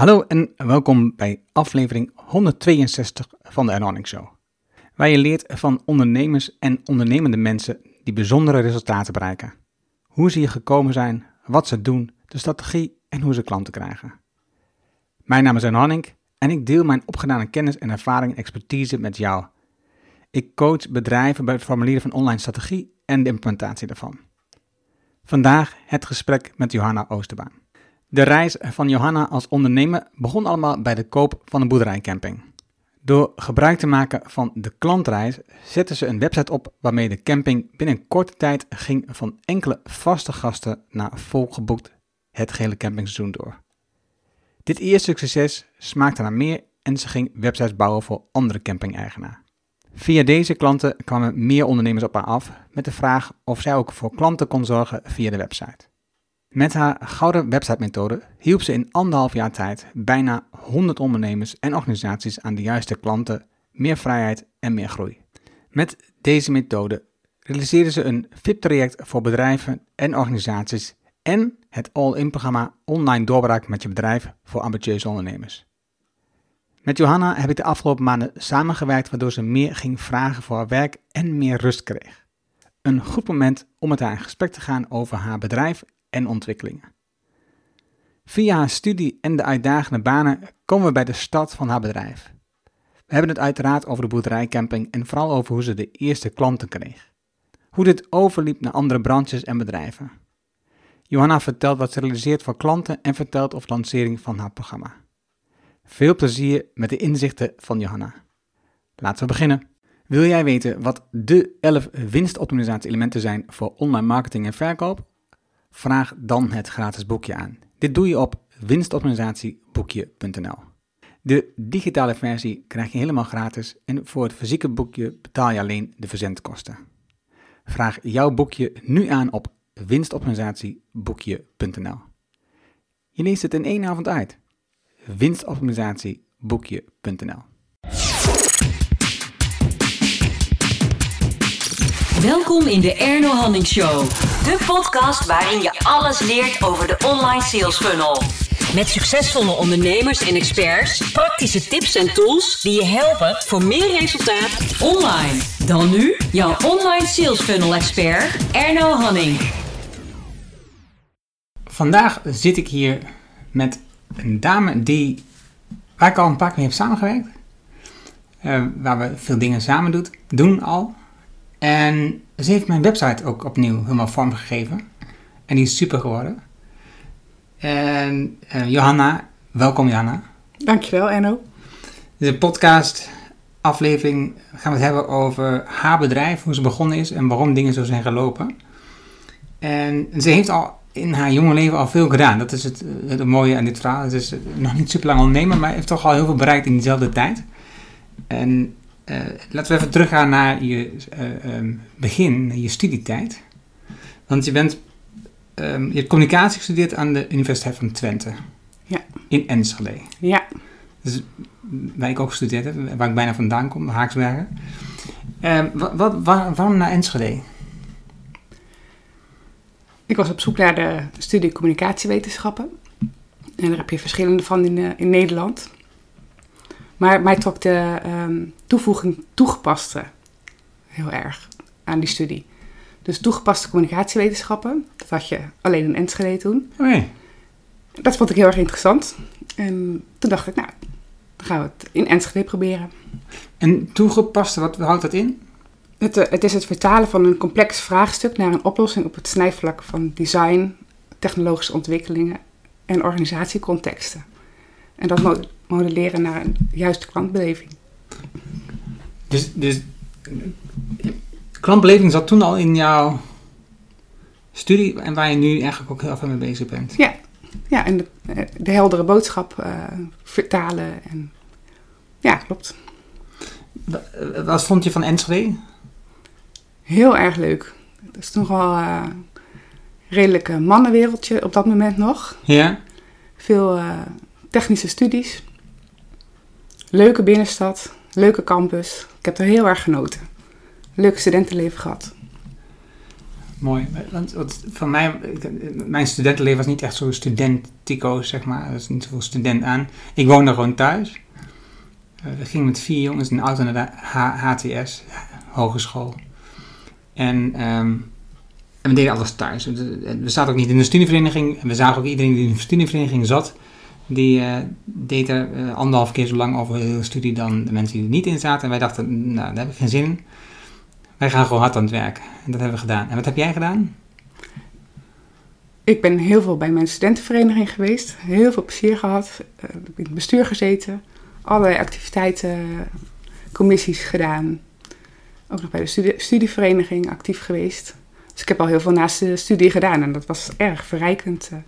Hallo en welkom bij aflevering 162 van de Erning Show. Waar je leert van ondernemers en ondernemende mensen die bijzondere resultaten bereiken. Hoe ze hier gekomen zijn, wat ze doen, de strategie en hoe ze klanten krijgen. Mijn naam is Erning en ik deel mijn opgedane kennis en ervaring en expertise met jou. Ik coach bedrijven bij het formuleren van online strategie en de implementatie daarvan. Vandaag het gesprek met Johanna Oosterbaan. De reis van Johanna als ondernemer begon allemaal bij de koop van een boerderijcamping. Door gebruik te maken van de klantreis zette ze een website op waarmee de camping binnen korte tijd ging van enkele vaste gasten naar volgeboekt het gehele campingseizoen door. Dit eerste succes smaakte naar meer en ze ging websites bouwen voor andere camping-eigenaar. Via deze klanten kwamen meer ondernemers op haar af met de vraag of zij ook voor klanten kon zorgen via de website. Met haar gouden website-methode hielp ze in anderhalf jaar tijd bijna 100 ondernemers en organisaties aan de juiste klanten, meer vrijheid en meer groei. Met deze methode realiseerde ze een VIP-traject voor bedrijven en organisaties en het all-in-programma Online Doorbraak met je bedrijf voor ambitieuze ondernemers. Met Johanna heb ik de afgelopen maanden samengewerkt waardoor ze meer ging vragen voor haar werk en meer rust kreeg. Een goed moment om met haar in gesprek te gaan over haar bedrijf en ontwikkelingen. Via haar studie en de uitdagende banen komen we bij de start van haar bedrijf. We hebben het uiteraard over de boerderijcamping en vooral over hoe ze de eerste klanten kreeg. Hoe dit overliep naar andere branches en bedrijven. Johanna vertelt wat ze realiseert voor klanten en vertelt over de lancering van haar programma. Veel plezier met de inzichten van Johanna. Laten we beginnen. Wil jij weten wat de 11 winstoptimalisatie-elementen zijn voor online marketing en verkoop? Vraag dan het gratis boekje aan. Dit doe je op winstoptimalisatieboekje.nl. De digitale versie krijg je helemaal gratis en voor het fysieke boekje betaal je alleen de verzendkosten. Vraag jouw boekje nu aan op winstoptimalisatieboekje.nl. Je leest het in één avond uit. winstoptimalisatieboekje.nl. Welkom in de Erno Hanning Show. De podcast waarin je alles leert over de online sales funnel. Met succesvolle ondernemers en experts, praktische tips en tools die je helpen voor meer resultaat online. Dan nu jouw online sales funnel expert Erno Hanning. Vandaag zit ik hier met een dame die, waar ik al een paar keer mee heb samengewerkt. Uh, waar we veel dingen samen doet, doen al. En ze heeft mijn website ook opnieuw helemaal vormgegeven. En die is super geworden. En uh, Johanna, welkom Johanna. Dankjewel Enno. Deze podcast aflevering gaan we het hebben over haar bedrijf, hoe ze begonnen is en waarom dingen zo zijn gelopen. En ze heeft al in haar jonge leven al veel gedaan. Dat is het, het mooie aan dit verhaal. Het is nog niet super lang ondernemer, maar heeft toch al heel veel bereikt in diezelfde tijd. En laten we even teruggaan naar je um, begin, je studietijd. Want je bent, um, je hebt communicatie gestudeerd aan de Universiteit van Twente. Ja. In Enschede. Ja. Dus waar ik ook gestudeerd heb, waar ik bijna vandaan kom, Haaksbergen. Wat, wat, waar, waarom naar Enschede? Ik was op zoek naar de studie communicatiewetenschappen. En daar heb je verschillende van in, in Nederland. Maar mij trok de um, toevoeging toegepaste heel erg aan die studie. Dus toegepaste communicatiewetenschappen, dat had je alleen in Enschede toen. Okay. Dat vond ik heel erg interessant. En toen dacht ik, nou, dan gaan we het in Enschede proberen. En toegepaste, wat houdt dat in? Het, het is het vertalen van een complex vraagstuk naar een oplossing op het snijvlak van design, technologische ontwikkelingen en organisatiecontexten. En dat modelleren naar een juiste klantbeleving. Dus, dus klantbeleving zat toen al in jouw studie en waar je nu eigenlijk ook heel veel mee bezig bent. Ja, ja en de, de heldere boodschap uh, vertalen. En, ja, klopt. Wat vond je van Enschede? Heel erg leuk. Het is toch wel uh, redelijk een mannenwereldje op dat moment nog. Ja. Veel uh, technische studies. Leuke binnenstad, leuke campus. Ik heb er heel erg genoten. Leuk studentenleven gehad. Mooi. Want, van mij, mijn studentenleven was niet echt zo studentico, zeg maar. Er was niet zoveel student aan. Ik woonde gewoon thuis. Eh, we gingen met vier jongens in de auto naar de HTS, hogeschool. En, ehm, en we deden alles thuis. We zaten ook niet in de studievereniging. En we zagen ook iedereen die in de studievereniging zat. Die eh, deed er eh, anderhalf keer zo lang over de studie dan de mensen die er niet in zaten. En wij dachten, nou, daar heb ik geen zin in. Wij gaan gewoon hard aan het werken. En dat hebben we gedaan. En wat heb jij gedaan? Ik ben heel veel bij mijn studentenvereniging geweest. Heel veel plezier gehad. Eh, ik heb in het bestuur gezeten. Allerlei activiteiten, commissies gedaan. Ook nog bij de studie- studievereniging actief geweest. Dus ik heb al heel veel naast de studie gedaan. En dat was erg verrijkend eh,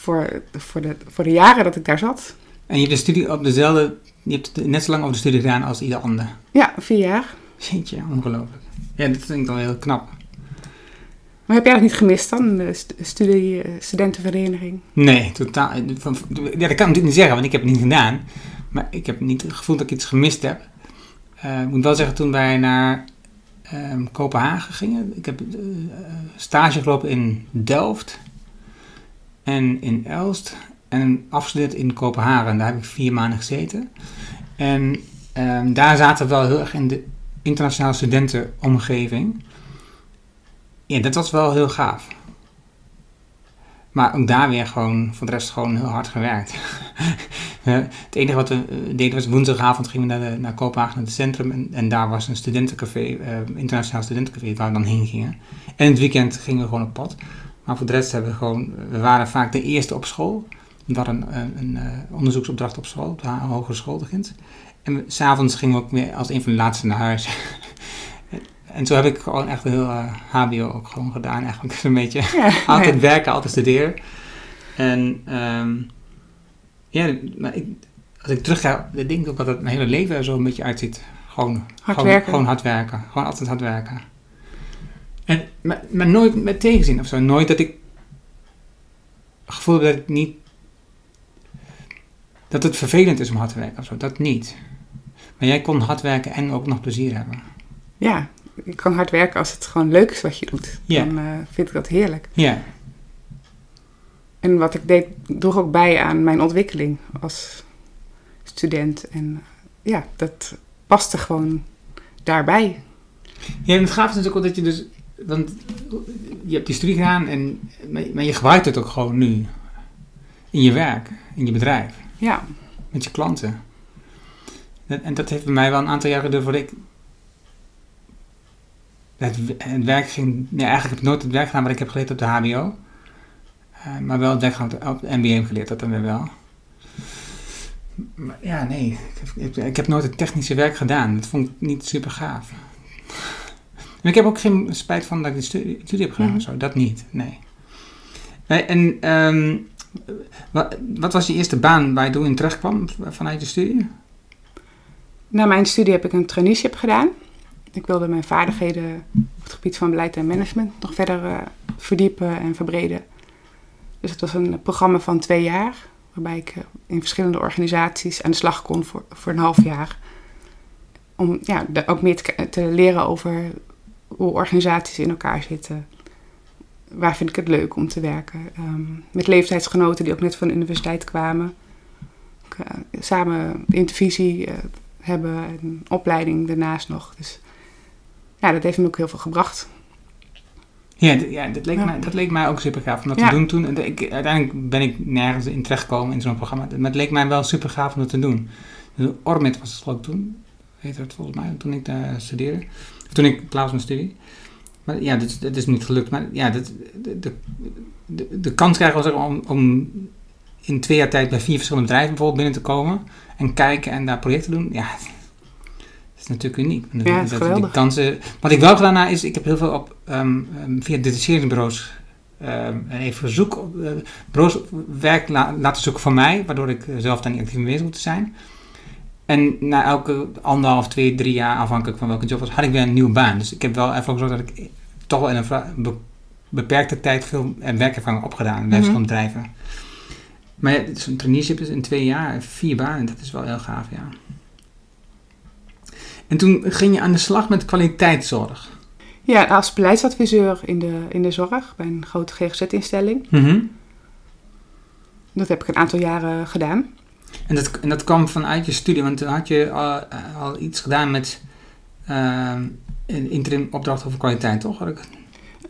voor, voor, de, voor de jaren dat ik daar zat. En je hebt de studie op dezelfde... Je hebt net zo lang over de studie gedaan als ieder ander. Ja, vier jaar. Jeetje, ongelooflijk. Ja, dat vind ik dan heel knap. Maar heb jij dat niet gemist dan, de stu- studie, eh, studentenvereniging? Nee, totaal. Van- ja, dat kan ik natuurlijk niet zeggen, want ik heb het niet gedaan. Maar ik heb niet het gevoel dat ik iets gemist heb. Eh, ik moet wel zeggen, toen wij naar ehm, Kopenhagen gingen... Ik heb eh, stage gelopen in Delft en in Elst. En afgestudeerd in Kopenhagen. Daar heb ik vier maanden gezeten. En ehm, daar zaten we wel heel erg in de internationale studentenomgeving. Ja, dat was wel heel gaaf. Maar ook daar weer gewoon, voor de rest gewoon heel hard gewerkt. Het enige wat we eh, deden was woensdagavond gingen we naar, naar Kopenhagen, naar het centrum. En, en daar was een studentencafé, eh, internationaal studentencafé, waar we dan heen gingen. En het weekend gingen we gewoon op pad. Maar voor de rest hebben we gewoon, we waren vaak de eerste op school. We hadden een, een, eh, onderzoeksopdracht op school, op de hogeschool begint. En s'avonds gingen we ook weer als een van de laatste naar huis. en zo heb ik gewoon echt heel eh, HBO ook gewoon gedaan. Eigenlijk zo'n beetje Ja, altijd ja. werken, altijd studeren. En ehm, ja, maar ik, als ik terugga, dan denk ik ook dat het mijn hele leven er zo een beetje uitziet. Gewoon Hard gewoon, werken. Gewoon hard werken. Gewoon altijd hard werken. En, maar, maar nooit met tegenzin of zo. Nooit dat ik gevoel heb dat ik niet... Dat het vervelend is om hard te werken of zo. Dat niet. Maar jij kon hard werken en ook nog plezier hebben. Ja, ik kan hard werken als het gewoon leuk is wat je doet. Ja. Dan eh, vind ik dat heerlijk. Ja, En wat ik deed, droeg ook bij aan mijn ontwikkeling als student. En eh, ja, dat paste gewoon daarbij. Ja, en het gaaf is natuurlijk ook dat je dus... Want je hebt die studie gedaan, en, maar maar je gebruikt het ook gewoon nu. In je werk, in je bedrijf, Ja, met je klanten. En dat heeft bij mij wel een aantal jaren geduurd voordat ik... Het, het werk ging... Nee, eigenlijk heb ik nooit het werk gedaan wat ik heb geleerd op de hbo. Eh, maar wel het werk gedaan op de- op de MBA geleerd, dat dan weer wel. Maar ja, nee. Ik heb, ik heb nooit het technische werk gedaan. Dat vond ik niet super gaaf. Ik heb ook geen spijt van dat ik die studie, studie heb gedaan. Mhm. of Zo, dat niet, nee. En ehm, wat, wat was je eerste baan waar je toen in terecht kwam vanuit je studie? na mijn studie heb ik een traineeship gedaan. Ik wilde mijn vaardigheden op het gebied van beleid en management nog verder eh, verdiepen en verbreden. Dus het was een programma van twee jaar, waarbij ik eh, in verschillende organisaties aan de slag kon voor, voor een half jaar. Om ja, de- ook meer te, te leren over hoe organisaties in elkaar zitten. Waar vind ik het leuk om te werken? Ehm, met leeftijdsgenoten die ook net van de universiteit kwamen. Ook, eh, samen intervisie eh, hebben en opleiding daarnaast nog. Dus ja, dat heeft me ook heel veel gebracht. Ja, ja, dat, leek Ja. Mij, dat leek mij ook super gaaf om dat Ja. te doen toen. En ik, uiteindelijk ben ik nergens in terechtgekomen in zo'n programma. Maar het leek mij wel super gaaf om dat te doen. Dus was het geloof ik toen. Heet het volgens mij, toen ik daar studeerde. Of toen ik was met studie. Maar ja, dat, dat is niet gelukt. Maar ja, de, de, de, de kans krijgen we om, om in twee jaar tijd bij vier verschillende bedrijven bijvoorbeeld binnen te komen. En kijken en daar projecten te doen. Ja, dat is natuurlijk uniek. Ja, dat- geweldig. Die kansen, wat ik wel gedaan heb, is, ik heb heel veel op, ehm, via detacheringsbureaus ehm, even op eh, bureaus werk la- laten zoeken van mij, waardoor ik eh, zelf daar niet actief mee bezig hoef te zijn. En na elke anderhalf, twee, drie jaar, afhankelijk van welke job was, had ik weer een nieuwe baan. Dus ik heb wel ervoor gezorgd dat ik toch wel in een beperkte tijd veel werkervaring heb opgedaan bij Mhm. verschillende bedrijven. Maar ja, zo'n traineeship is in twee jaar, vier banen, dat is wel heel gaaf, ja. En toen ging je aan de slag met kwaliteitszorg. Ja, als beleidsadviseur in de, in de zorg bij een grote GGZ-instelling. Mhm. Dat heb ik een aantal jaren gedaan. En dat, en dat kwam vanuit je studie, want toen had je al, al iets gedaan met ehm, een interim opdracht over kwaliteit, toch? Ik-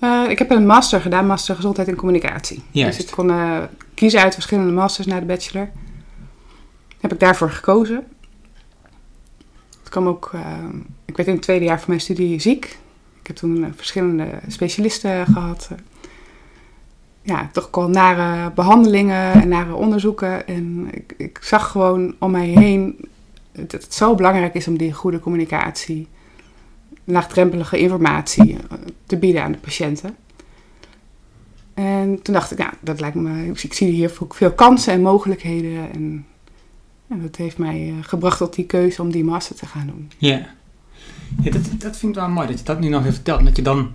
Eh, ik heb een master gedaan, master gezondheid en communicatie. Juist. Dus ik kon eh, kiezen uit verschillende masters na de bachelor. Heb ik daarvoor gekozen. Het kwam ook, eh, ik werd in het tweede jaar van mijn studie ziek. Ik heb toen eh, verschillende specialisten gehad. Ja, toch al nare behandelingen en nare onderzoeken. En ik, ik zag gewoon om mij heen dat het zo belangrijk is om die goede communicatie, laagdrempelige informatie eh, te bieden aan de patiënten. En toen dacht ik, ja, dat lijkt me, ik zie hier veel- kansen en mogelijkheden. En ja, dat heeft mij eh, gebracht tot die keuze om die master te gaan doen. Ja. ja dat, dat vind ik wel mooi dat je dat nu nog even vertelt. Dat je dan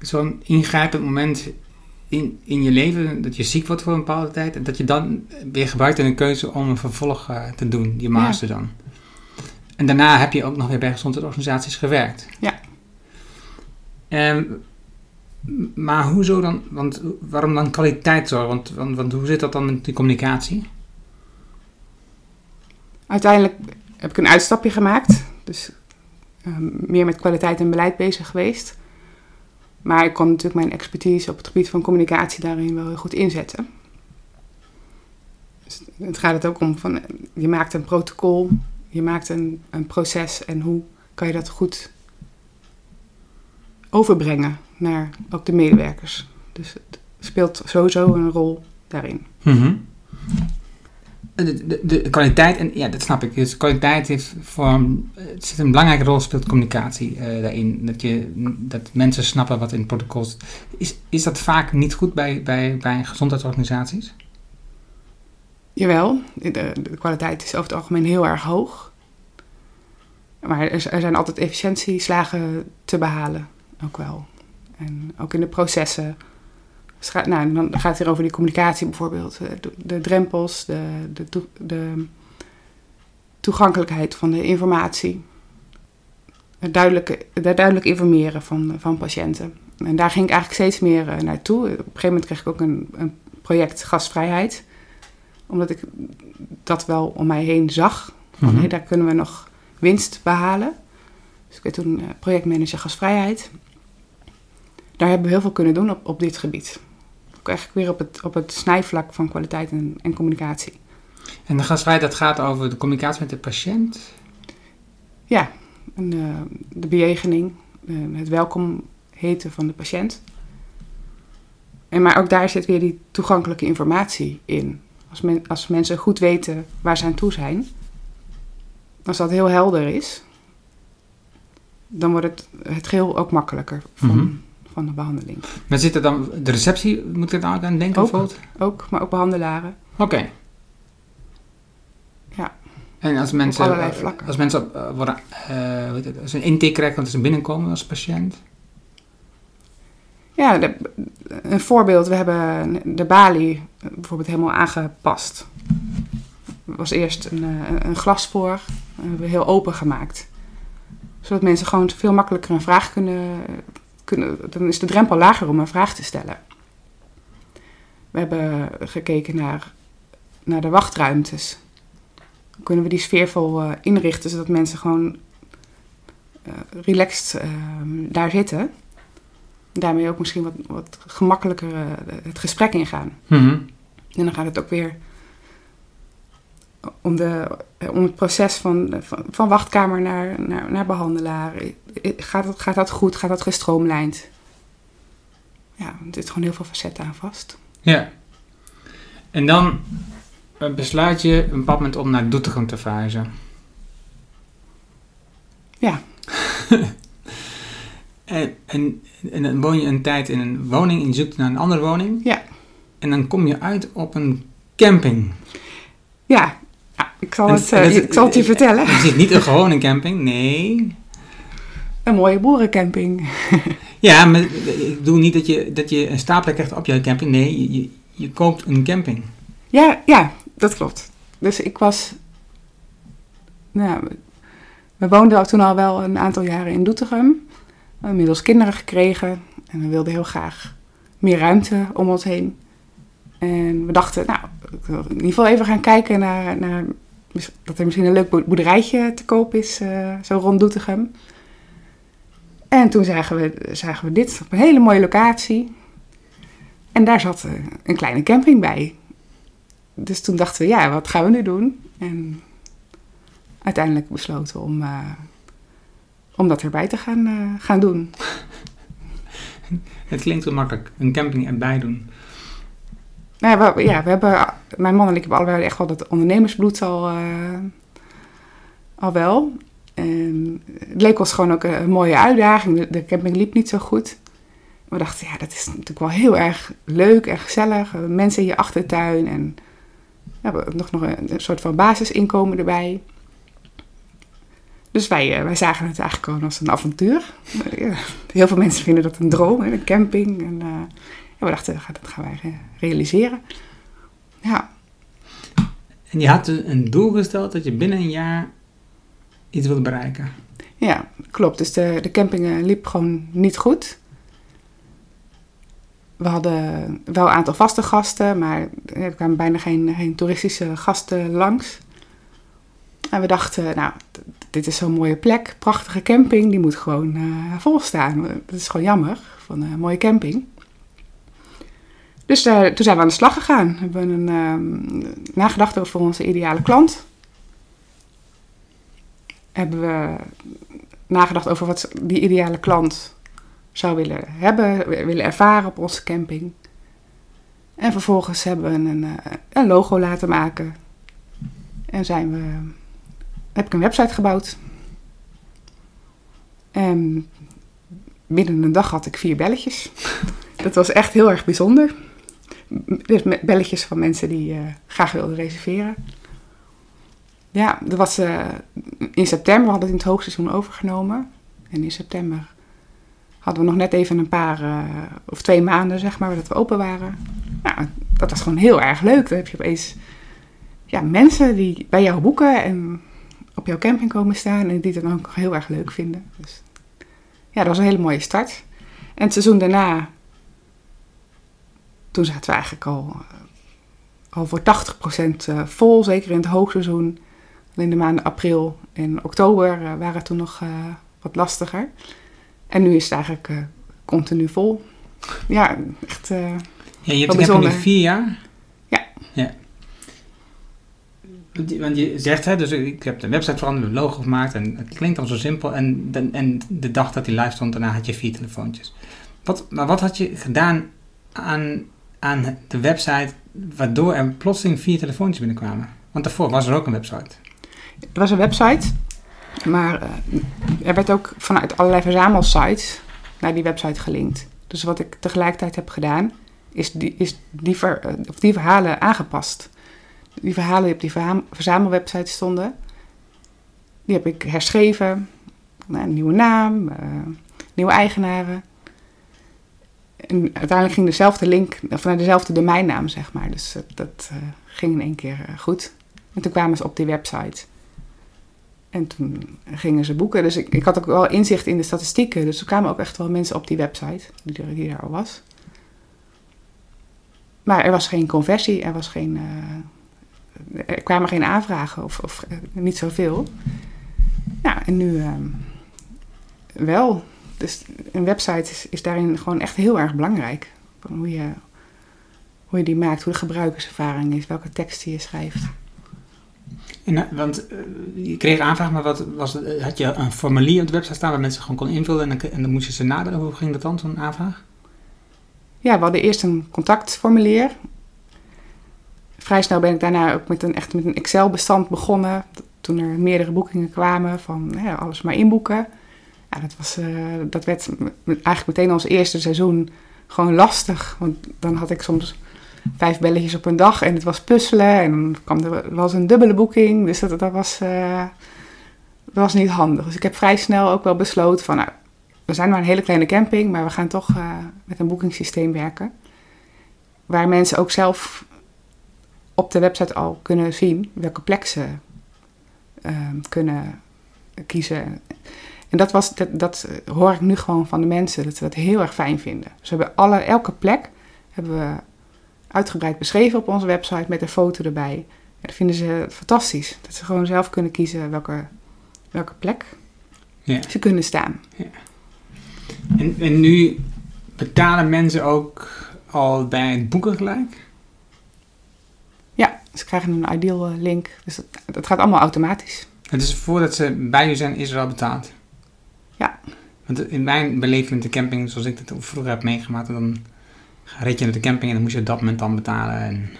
zo'n ingrijpend moment in, in je leven, dat je ziek wordt voor een bepaalde tijd, en dat je dan weer gebruikt in een keuze om een vervolg eh, te doen, die master dan. En daarna heb je ook nog weer bij gezondheidsorganisaties gewerkt. Ja. Ehm, m- maar hoezo dan, want waarom dan kwaliteitszorg? Want, want, want hoe zit dat dan met die communicatie? Uiteindelijk heb ik een uitstapje gemaakt. Dus ehm, meer met kwaliteit en beleid bezig geweest. Maar ik kon natuurlijk mijn expertise op het gebied van communicatie daarin wel heel goed inzetten. Dus het gaat het ook om van, je maakt een protocol, je maakt een, een proces en hoe kan je dat goed overbrengen naar ook de medewerkers. Dus het speelt sowieso een rol daarin. Mhm. De, de, de kwaliteit, en ja, dat snap ik. Dus kwaliteit heeft voor het zit een belangrijke rol speelt communicatie eh, daarin. Dat, je, dat mensen snappen wat in het protocol zit. Is, is dat vaak niet goed bij, bij, bij gezondheidsorganisaties? Jawel, de, de kwaliteit is over het algemeen heel erg hoog. Maar er, er zijn altijd efficiëntieslagen te behalen, ook wel. En ook in de processen. Dus nou, dan gaat het hier over die communicatie bijvoorbeeld. eh, De, de drempels, de, de, de toegankelijkheid van de informatie. Het duidelijk, duidelijk informeren van, van patiënten. En daar ging ik eigenlijk steeds meer eh, naartoe. Op een gegeven moment kreeg ik ook een, een project gastvrijheid omdat ik dat wel om mij heen zag. Van, Mhm. daar kunnen we nog winst behalen. Dus ik werd toen eh, projectmanager gasvrijheid. Daar hebben we heel veel kunnen doen op, op dit gebied. Eigenlijk weer op het, op het snijvlak van kwaliteit en, en communicatie. En de gastvrijheid, dat gaat over de communicatie met de patiënt. Ja, en, eh, de bejegening, eh, het welkom heten van de patiënt. En maar ook daar zit weer die toegankelijke informatie in. Als, men, als mensen goed weten waar ze aan toe zijn, als dat heel helder is, dan wordt het, het geheel ook makkelijker van. Van de behandeling. Maar zit er dan de receptie, moet ik daar aan denken Ook. bijvoorbeeld? Ook, maar ook behandelaren. Oké. Ja. En als mensen, allerlei eh, vlakken. als mensen eh, worden, eh, het, als ze een intake krijgen, want ze binnenkomen als patiënt. Ja, de- een voorbeeld. We hebben de balie bijvoorbeeld helemaal aangepast. Er was eerst een, een glas voor. Dat hebben we heel open gemaakt. Zodat mensen gewoon veel makkelijker een vraag kunnen, kunnen... Dan is de drempel lager om een vraag te stellen. We hebben gekeken naar, naar de wachtruimtes. Hoe kunnen we die sfeervol eh, inrichten... zodat mensen gewoon eh, relaxed eh, daar zitten daarmee ook misschien wat, wat gemakkelijker eh, het gesprek ingaan. Mhm. En dan gaat het ook weer om, de, om het proces van, van, van wachtkamer naar, naar, naar behandelaar. Eh, Gaat dat, gaat dat goed? Gaat dat gestroomlijnd? Ja, er zit gewoon heel veel facetten aan vast. Ja. En dan eh, besluit je op een bepaald moment om naar Doetinchem te verhuizen. Ja. en, en, en dan woon je een tijd in een woning en je zoekt naar een andere woning. Ja. En dan kom je uit op een camping. Ja, ik, zal het, en eh, dat- ik zal het je vertellen. Het is niet een gewone camping, nee. Een mooie boerencamping. Ja, maar ik bedoel niet dat je, dat je een stapel krijgt op jouw camping. Nee, je, je, koopt een camping. Ja, ja, dat klopt. Dus ik was. Nou, we- woonden toen al wel een aantal jaren in Doetinchem. inmiddels kinderen gekregen. En we wilden heel graag meer ruimte om ons heen. En we dachten, nou, in ieder geval even gaan kijken naar, naar dat er misschien een leuk boerderijtje te koop is, uh, zo rond Doetinchem. En toen zagen we, zagen we dit op een hele mooie locatie. En daar zat eh, een kleine camping bij. Dus toen dachten we, ja, wat gaan we nu doen? En uiteindelijk besloten om, uh, om dat erbij te gaan, gaan doen. Het klinkt wel makkelijk, een camping erbij doen. Nou ja, we, ja, we hebben, mijn man en ik hebben allebei echt wel dat ondernemersbloed al, uh, al wel. En het leek ons gewoon ook een mooie uitdaging. De, camping liep niet zo goed. We dachten, ja, dat is natuurlijk wel heel erg leuk en gezellig. Mensen in je achtertuin en ja, nog, nog een, soort van basisinkomen erbij. Dus wij, wij zagen het eigenlijk gewoon als een avontuur. Heel veel mensen vinden dat een droom, een camping. En, we dachten, dat gaan wij realiseren. Ja. En je had een doel gesteld dat je binnen een jaar iets wilde bereiken. Ja, klopt. Dus de, de camping liep gewoon niet goed. We hadden wel een aantal vaste gasten, maar er kwamen bijna geen, geen toeristische gasten langs. En we dachten, nou, dit is zo'n mooie plek, prachtige camping, die moet gewoon uh, vol staan. Dat is gewoon jammer, van een mooie camping. Dus uh, toen zijn we aan de slag gegaan. We hebben een, uh, nagedacht over onze ideale klant. Hebben we nagedacht over wat die ideale klant zou willen hebben, willen ervaren op onze camping. En vervolgens hebben we een, eh, een logo laten maken. En zijn we, heb ik een website gebouwd. En binnen een dag had ik vier belletjes. Dat was echt heel erg bijzonder. Belletjes van mensen die uh, graag wilden reserveren. Ja, dat was uh, in september, we hadden het in het hoogseizoen overgenomen. En in september hadden we nog net even een paar, uh, of twee maanden zeg maar, dat we open waren. Nou, dat was gewoon heel erg leuk. Dan heb je opeens ja, mensen die bij jou boeken en op jouw camping komen staan en die het dan ook heel erg leuk vinden. Dus ja, dat was een hele mooie start. En het seizoen daarna toen zaten we eigenlijk al, eh, al voor 80% eh, vol, zeker in het hoogseizoen. In de maanden april en oktober uh, waren toen nog wat lastiger. En nu is het eigenlijk continu vol. Ja, echt. ja, je hebt het nu vier jaar? Ja. ja. Want je zegt, hè, dus ik heb de website veranderd, een logo gemaakt en het klinkt dan zo simpel. En, de, en de dag dat die live stond, daarna had je vier telefoontjes. Wat, maar wat had je gedaan aan aan de website, waardoor er plotseling vier telefoontjes binnenkwamen? Want daarvoor was er ook een website. Er was een website, maar uh, er werd ook vanuit allerlei verzamelsites naar die website gelinkt. Dus wat ik tegelijkertijd heb gedaan, is die, is die, ver, of die verhalen aangepast. Die verhalen die op die verzamelwebsite stonden, die heb ik herschreven. Een nieuwe naam, uh, nieuwe eigenaren. En uiteindelijk ging dezelfde link, of naar dezelfde domeinnaam, zeg maar. Dus dat, dat uh, ging in één keer uh, goed. En toen kwamen ze op die website. En toen gingen ze boeken. Dus ik, ik had ook wel inzicht in de statistieken. Dus er kwamen ook echt wel mensen op die website, die er, er al was. Maar er was geen conversie, er, was geen, er kwamen geen aanvragen of, of niet zoveel. Ja, en nu wel dus een website is, is daarin gewoon echt heel erg belangrijk. Hoe je, hoe je die maakt, hoe de gebruikerservaring is, welke teksten je schrijft. En, eh, want uh, je kreeg aanvraag, maar wat was het, had je een formulier op de website staan waar mensen gewoon konden invullen en dan, en dan moest je ze naderen? Hoe ging dat dan, zo'n aanvraag? Ja, we hadden eerst een contactformulier. Vrij snel ben ik daarna ook met een, echt met een Excel-bestand begonnen. Toen er meerdere boekingen kwamen van ja, alles maar inboeken dat, was, uh, dat werd eigenlijk meteen als eerste seizoen gewoon lastig. Want dan had ik soms vijf belletjes op een dag en het was puzzelen. En dan kwam er was een dubbele boeking. Dus dat, was, uh, dat was niet handig. Dus ik heb vrij snel ook wel besloten van... Nou, we zijn maar een hele kleine camping, maar we gaan toch uh, met een boekingssysteem werken. Waar mensen ook zelf op de website al kunnen zien welke plek ze kunnen kiezen. En dat, was, dat, dat hoor ik nu gewoon van de mensen, dat ze dat heel erg fijn vinden. Dus we hebben alle, elke plek hebben we uitgebreid beschreven op onze website met een foto erbij. En dat vinden ze fantastisch. Dat ze gewoon zelf kunnen kiezen welke, welke plek Ja. ze kunnen staan. En, en nu betalen mensen ook al bij het boeken gelijk? Ja, ze krijgen een ideal eh, link. Dus dat, dat gaat allemaal automatisch. Het is voordat ze bij u zijn, is er al betaald? Ja. Want in mijn beleving met de camping, zoals ik het vroeger heb meegemaakt, dan reed je naar de camping en dan moest je op dat moment dan betalen. En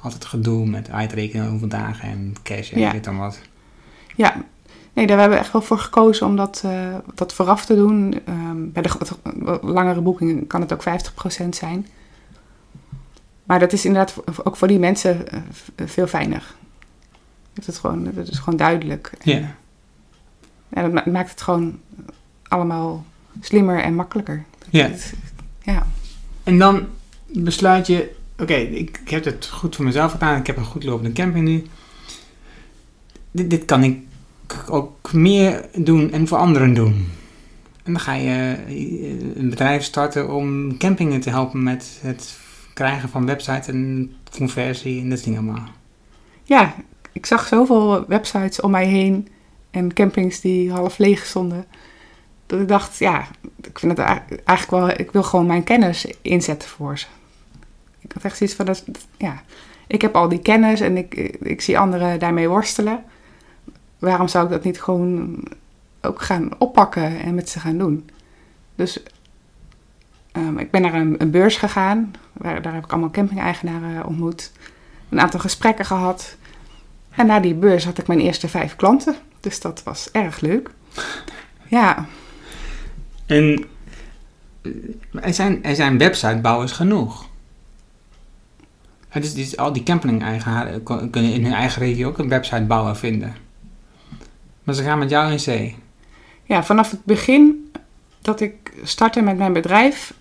altijd gedoe met uitrekenen hoeveel dagen en cash en Ja. weet dan wat. Ja, nee, daar hebben we echt wel voor gekozen om dat, eh, dat vooraf te doen. Ehm, bij de wat langere boekingen kan het ook 50% zijn. Maar dat is inderdaad ook voor die mensen eh, veel fijner. Dat, het gewoon, dat is gewoon duidelijk. Ja. En dat ma- maakt het gewoon allemaal slimmer en makkelijker. ja. Ja, En dan besluit je, oké, ik, ik heb het goed voor mezelf gedaan, ik heb een goed lopende camping nu. Dit, dit kan ik ook meer doen en voor anderen doen. En dan ga je eh, een bedrijf starten om campingen te helpen met het krijgen van websites en conversie en dat ding allemaal. ja, ik zag zoveel websites om mij heen en campings die half leeg stonden. Dat ik dacht, ja, ik vind het eigenlijk wel, ik wil gewoon mijn kennis inzetten voor ze. Ik had echt zoiets van, ja, ik heb al die kennis en ik, ik zie anderen daarmee worstelen. Waarom zou ik dat niet gewoon ook gaan oppakken en met ze gaan doen? Dus ehm, ik ben naar een, een beurs gegaan. Waar, daar heb ik allemaal camping-eigenaren ontmoet. Een aantal gesprekken gehad. En na die beurs had ik mijn eerste vijf klanten. Dus dat was erg leuk. Ja, En eh, er zijn, er zijn websitebouwers genoeg. Dus al die camping-eigenaren kunnen in hun eigen regio ook een websitebouwer vinden. Maar ze gaan met jou in zee. Ja, vanaf het begin dat ik startte met mijn bedrijf,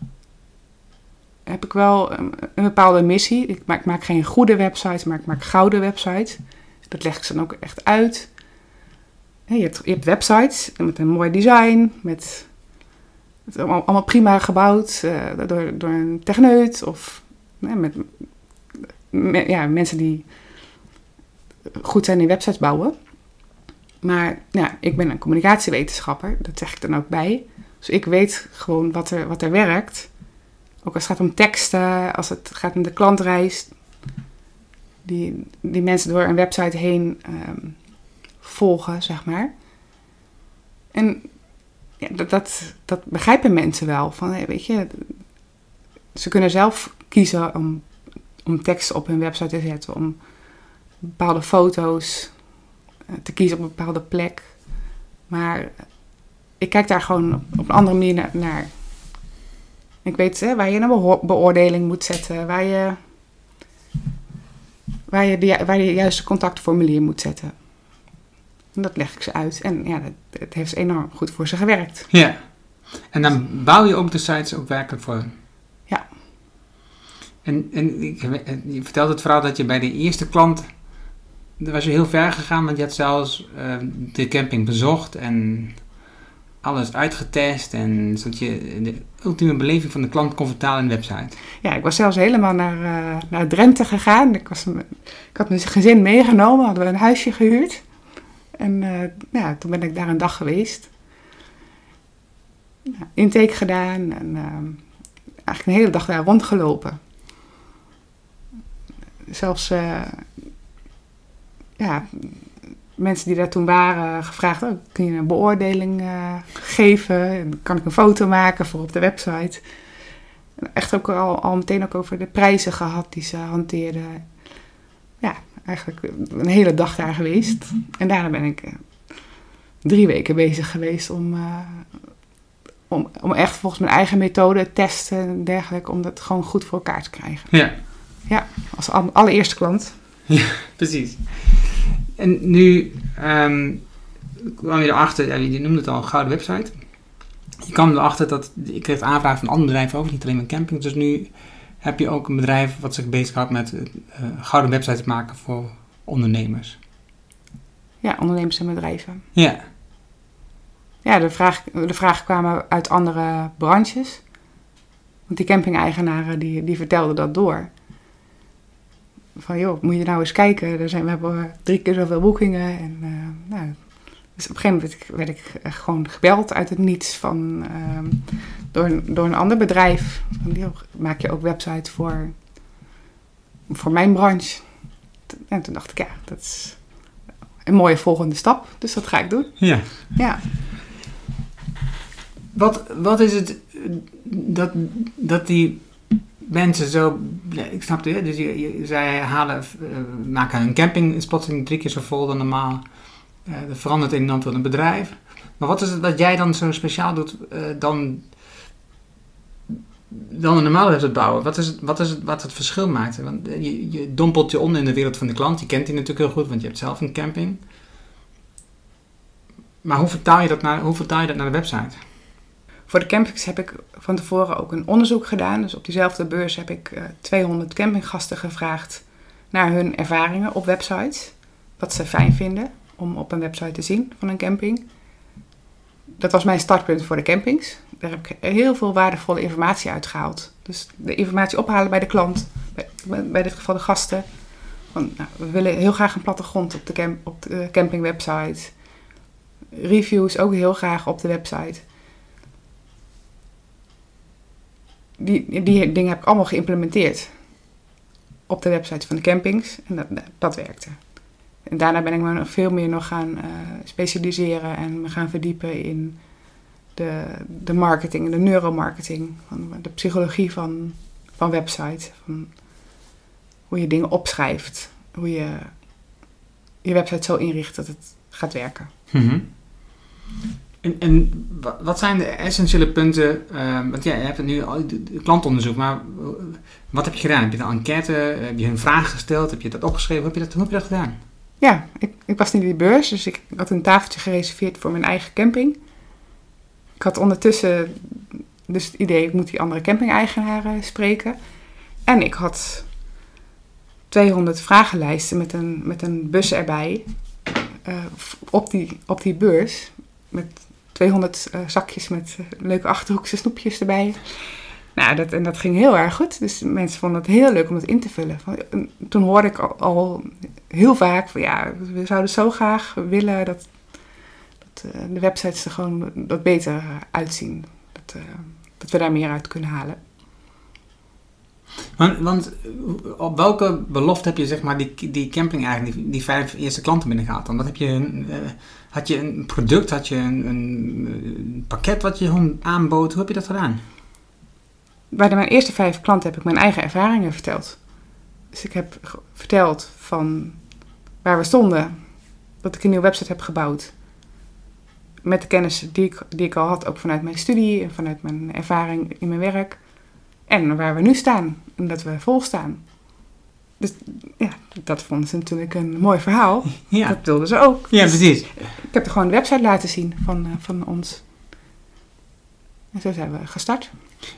heb ik wel een, een bepaalde missie. Ik maak, maak geen goede websites, maar ik maak gouden websites. Dat leg ik ze dan ook echt uit. Je hebt, je hebt websites met een mooi design, met het allemaal, allemaal prima gebouwd eh, door, door een techneut of met ja, mensen die goed zijn in websites bouwen. Maar ja, ik ben een communicatiewetenschapper, dat zeg ik dan ook bij. Dus ik weet gewoon wat er, wat er werkt. Ook als het gaat om teksten, als het gaat om de klantreis. Die, die mensen door een website heen ehm, volgen, zeg maar. En ja, dat, dat, dat begrijpen mensen wel. Van, weet je, ze kunnen zelf kiezen om, om tekst op hun website te zetten. Om bepaalde foto's eh, te kiezen op een bepaalde plek. Maar ik kijk daar gewoon op, een andere manier na- naar. Ik weet hè, waar je een beoordeling moet zetten, waar je, waar, je de, waar je de juiste contactformulier moet zetten. En dat leg ik ze uit. En ja, dat, het heeft enorm goed voor ze gewerkt. Ja. En dan bouw je ook de sites ook werkelijk voor. Ja. En, en je vertelt het verhaal dat je bij de eerste klant, daar was je heel ver gegaan, want je had zelfs eh, de camping bezocht en alles uitgetest en zodat je de ultieme beleving van de klant kon vertalen in de website. Ja, ik was zelfs helemaal naar, eh, naar Drenthe gegaan. Ik, was, ik had mijn gezin meegenomen, hadden we een huisje gehuurd. En eh, ja, toen ben ik daar een dag geweest. Ja, intake gedaan en ehm, eigenlijk een hele dag daar rondgelopen. Zelfs eh, ja, mensen die daar toen waren gevraagd, oh, kun je een beoordeling eh, geven? En kan ik een foto maken voor op de website? echt ook al, al meteen ook over de prijzen gehad die ze hanteerden. Ja, eigenlijk een hele dag daar geweest. En daarna ben ik eh, drie weken bezig geweest om, eh, om, om echt volgens mijn eigen methode testen en dergelijke, om dat gewoon goed voor elkaar te krijgen. Ja, Als al- allereerste klant. precies. En nu ehm, kwam je erachter, ja, je noemde het al, een gouden website. Je kwam erachter dat, ik kreeg aanvragen van andere bedrijven ook, niet alleen met camping. Dus nu heb je ook een bedrijf wat zich bezighoudt met eh, gouden websites maken voor ondernemers. Ja, ondernemers en bedrijven. Ja. ja, de, vraag, de vragen kwamen uit andere branches. Want die camping-eigenaren die, die vertelden dat door. Van joh, moet je nou eens kijken, er zijn, we hebben drie keer zoveel boekingen. En, uh, nou, dus op een gegeven moment werd ik, werd ik gewoon gebeld uit het niets van, uh, door, door een ander bedrijf. Van, maak je ook website voor, voor mijn branche? En toen dacht ik, ja, dat is een mooie volgende stap. Dus dat ga ik doen. Ja. Ja. Wat, wat is het dat, dat die mensen zo. Ik snap het, dus je, je, zij halen, uh, maken een campingspotting drie keer zo vol dan normaal. Uh, dat verandert in een een bedrijf. Maar wat is het dat jij dan zo speciaal doet uh, dan, dan een normale website bouwen? Wat is, het, wat is het wat het verschil maakt? Want je, je dompelt je onder in de wereld van de klant. Je kent die natuurlijk heel goed, want je hebt zelf een camping. Maar hoe vertaal je dat naar, hoe vertaal je dat naar de website? Voor de campings heb ik van tevoren ook een onderzoek gedaan. Dus op diezelfde beurs heb ik uh, 200 campinggasten gevraagd naar hun ervaringen op websites. Wat ze fijn vinden om op een website te zien van een camping. Dat was mijn startpunt voor de campings. Daar heb ik heel veel waardevolle informatie uitgehaald. Dus de informatie ophalen bij de klant, bij, dit geval de gasten. Nou, we willen heel graag een plattegrond op de, camp, op de campingwebsite. Reviews ook heel graag op de website. die, die dingen heb ik allemaal geïmplementeerd op de website van de campings. En dat, dat werkte. En daarna ben ik me nog veel meer nog gaan uh, specialiseren en me gaan verdiepen in de, de marketing, de neuromarketing, van de psychologie van, van website. Van hoe je dingen opschrijft, hoe je je website zo inricht dat het gaat werken. -hmm. En, en, wat zijn de essentiële punten? Uh, want ja, je hebt nu al klantonderzoek, maar wat heb je gedaan? Heb je een enquête? Heb je een vraag gesteld? Heb je dat opgeschreven? Heb je dat, hoe heb je dat gedaan? Ja, ik, ik was niet in die beurs, dus ik had een tafeltje gereserveerd voor mijn eigen camping. Ik had ondertussen dus het idee, ik moet die andere camping-eigenaren spreken. En ik had 200 vragenlijsten met een, met een bus erbij uh, op, die, op die beurs. Met 200 uh, zakjes met uh, leuke achterhoekse snoepjes erbij. Nou, dat, en dat ging heel erg goed. Dus mensen vonden het heel leuk om het in te vullen. Toen hoorde ik al, heel vaak van ja, we zouden zo graag willen dat, dat uh, de websites er gewoon wat beter uitzien. Dat, dat we daar meer uit kunnen halen. Want, want, op welke belofte heb je zeg maar die, die camping eigenlijk, die, vijf eerste klanten binnengehaald dan? Heb je, uh, had je een product, had je een, een, pakket wat je aanbood? Hoe heb je dat gedaan? Bij de, mijn eerste vijf klanten heb ik mijn eigen ervaringen verteld. Dus ik heb verteld van waar we stonden, dat ik een nieuwe website heb gebouwd. Met de kennis die ik, die ik al had, ook vanuit mijn studie en vanuit mijn ervaring in mijn werk. En waar we nu staan. En dat we vol staan. Dus ja, dat vonden ze natuurlijk een mooi verhaal. Ja. Dat wilden ze ook. Ja, dus precies. Ik heb er gewoon een website laten zien van, uh, van ons. En zo zijn we gestart.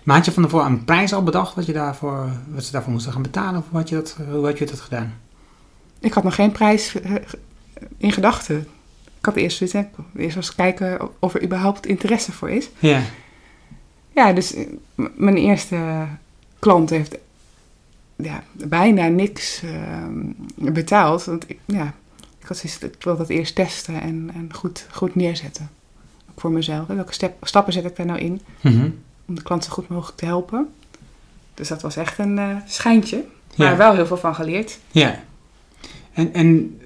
Maar had je van tevoren een prijs al bedacht wat, je daarvoor, wat ze daarvoor moesten gaan betalen? Of hoe had je dat, hoe had je dat gedaan? Ik had nog geen prijs in gedachten. Ik had eerst zoiets, eerst eens kijken of er überhaupt interesse voor is. Ja. Ja, dus mijn eerste klant heeft ja, bijna niks uh, betaald. Want ik, ja, ik, had zoiets, ik wil dat eerst testen en, en goed, goed neerzetten. Ook voor mezelf. Welke step, stappen zet ik daar nou in? Mm -hmm. Om de klant zo goed mogelijk te helpen. Dus dat was echt een uh, schijntje. Maar ja. wel heel veel van geleerd. Ja. En, en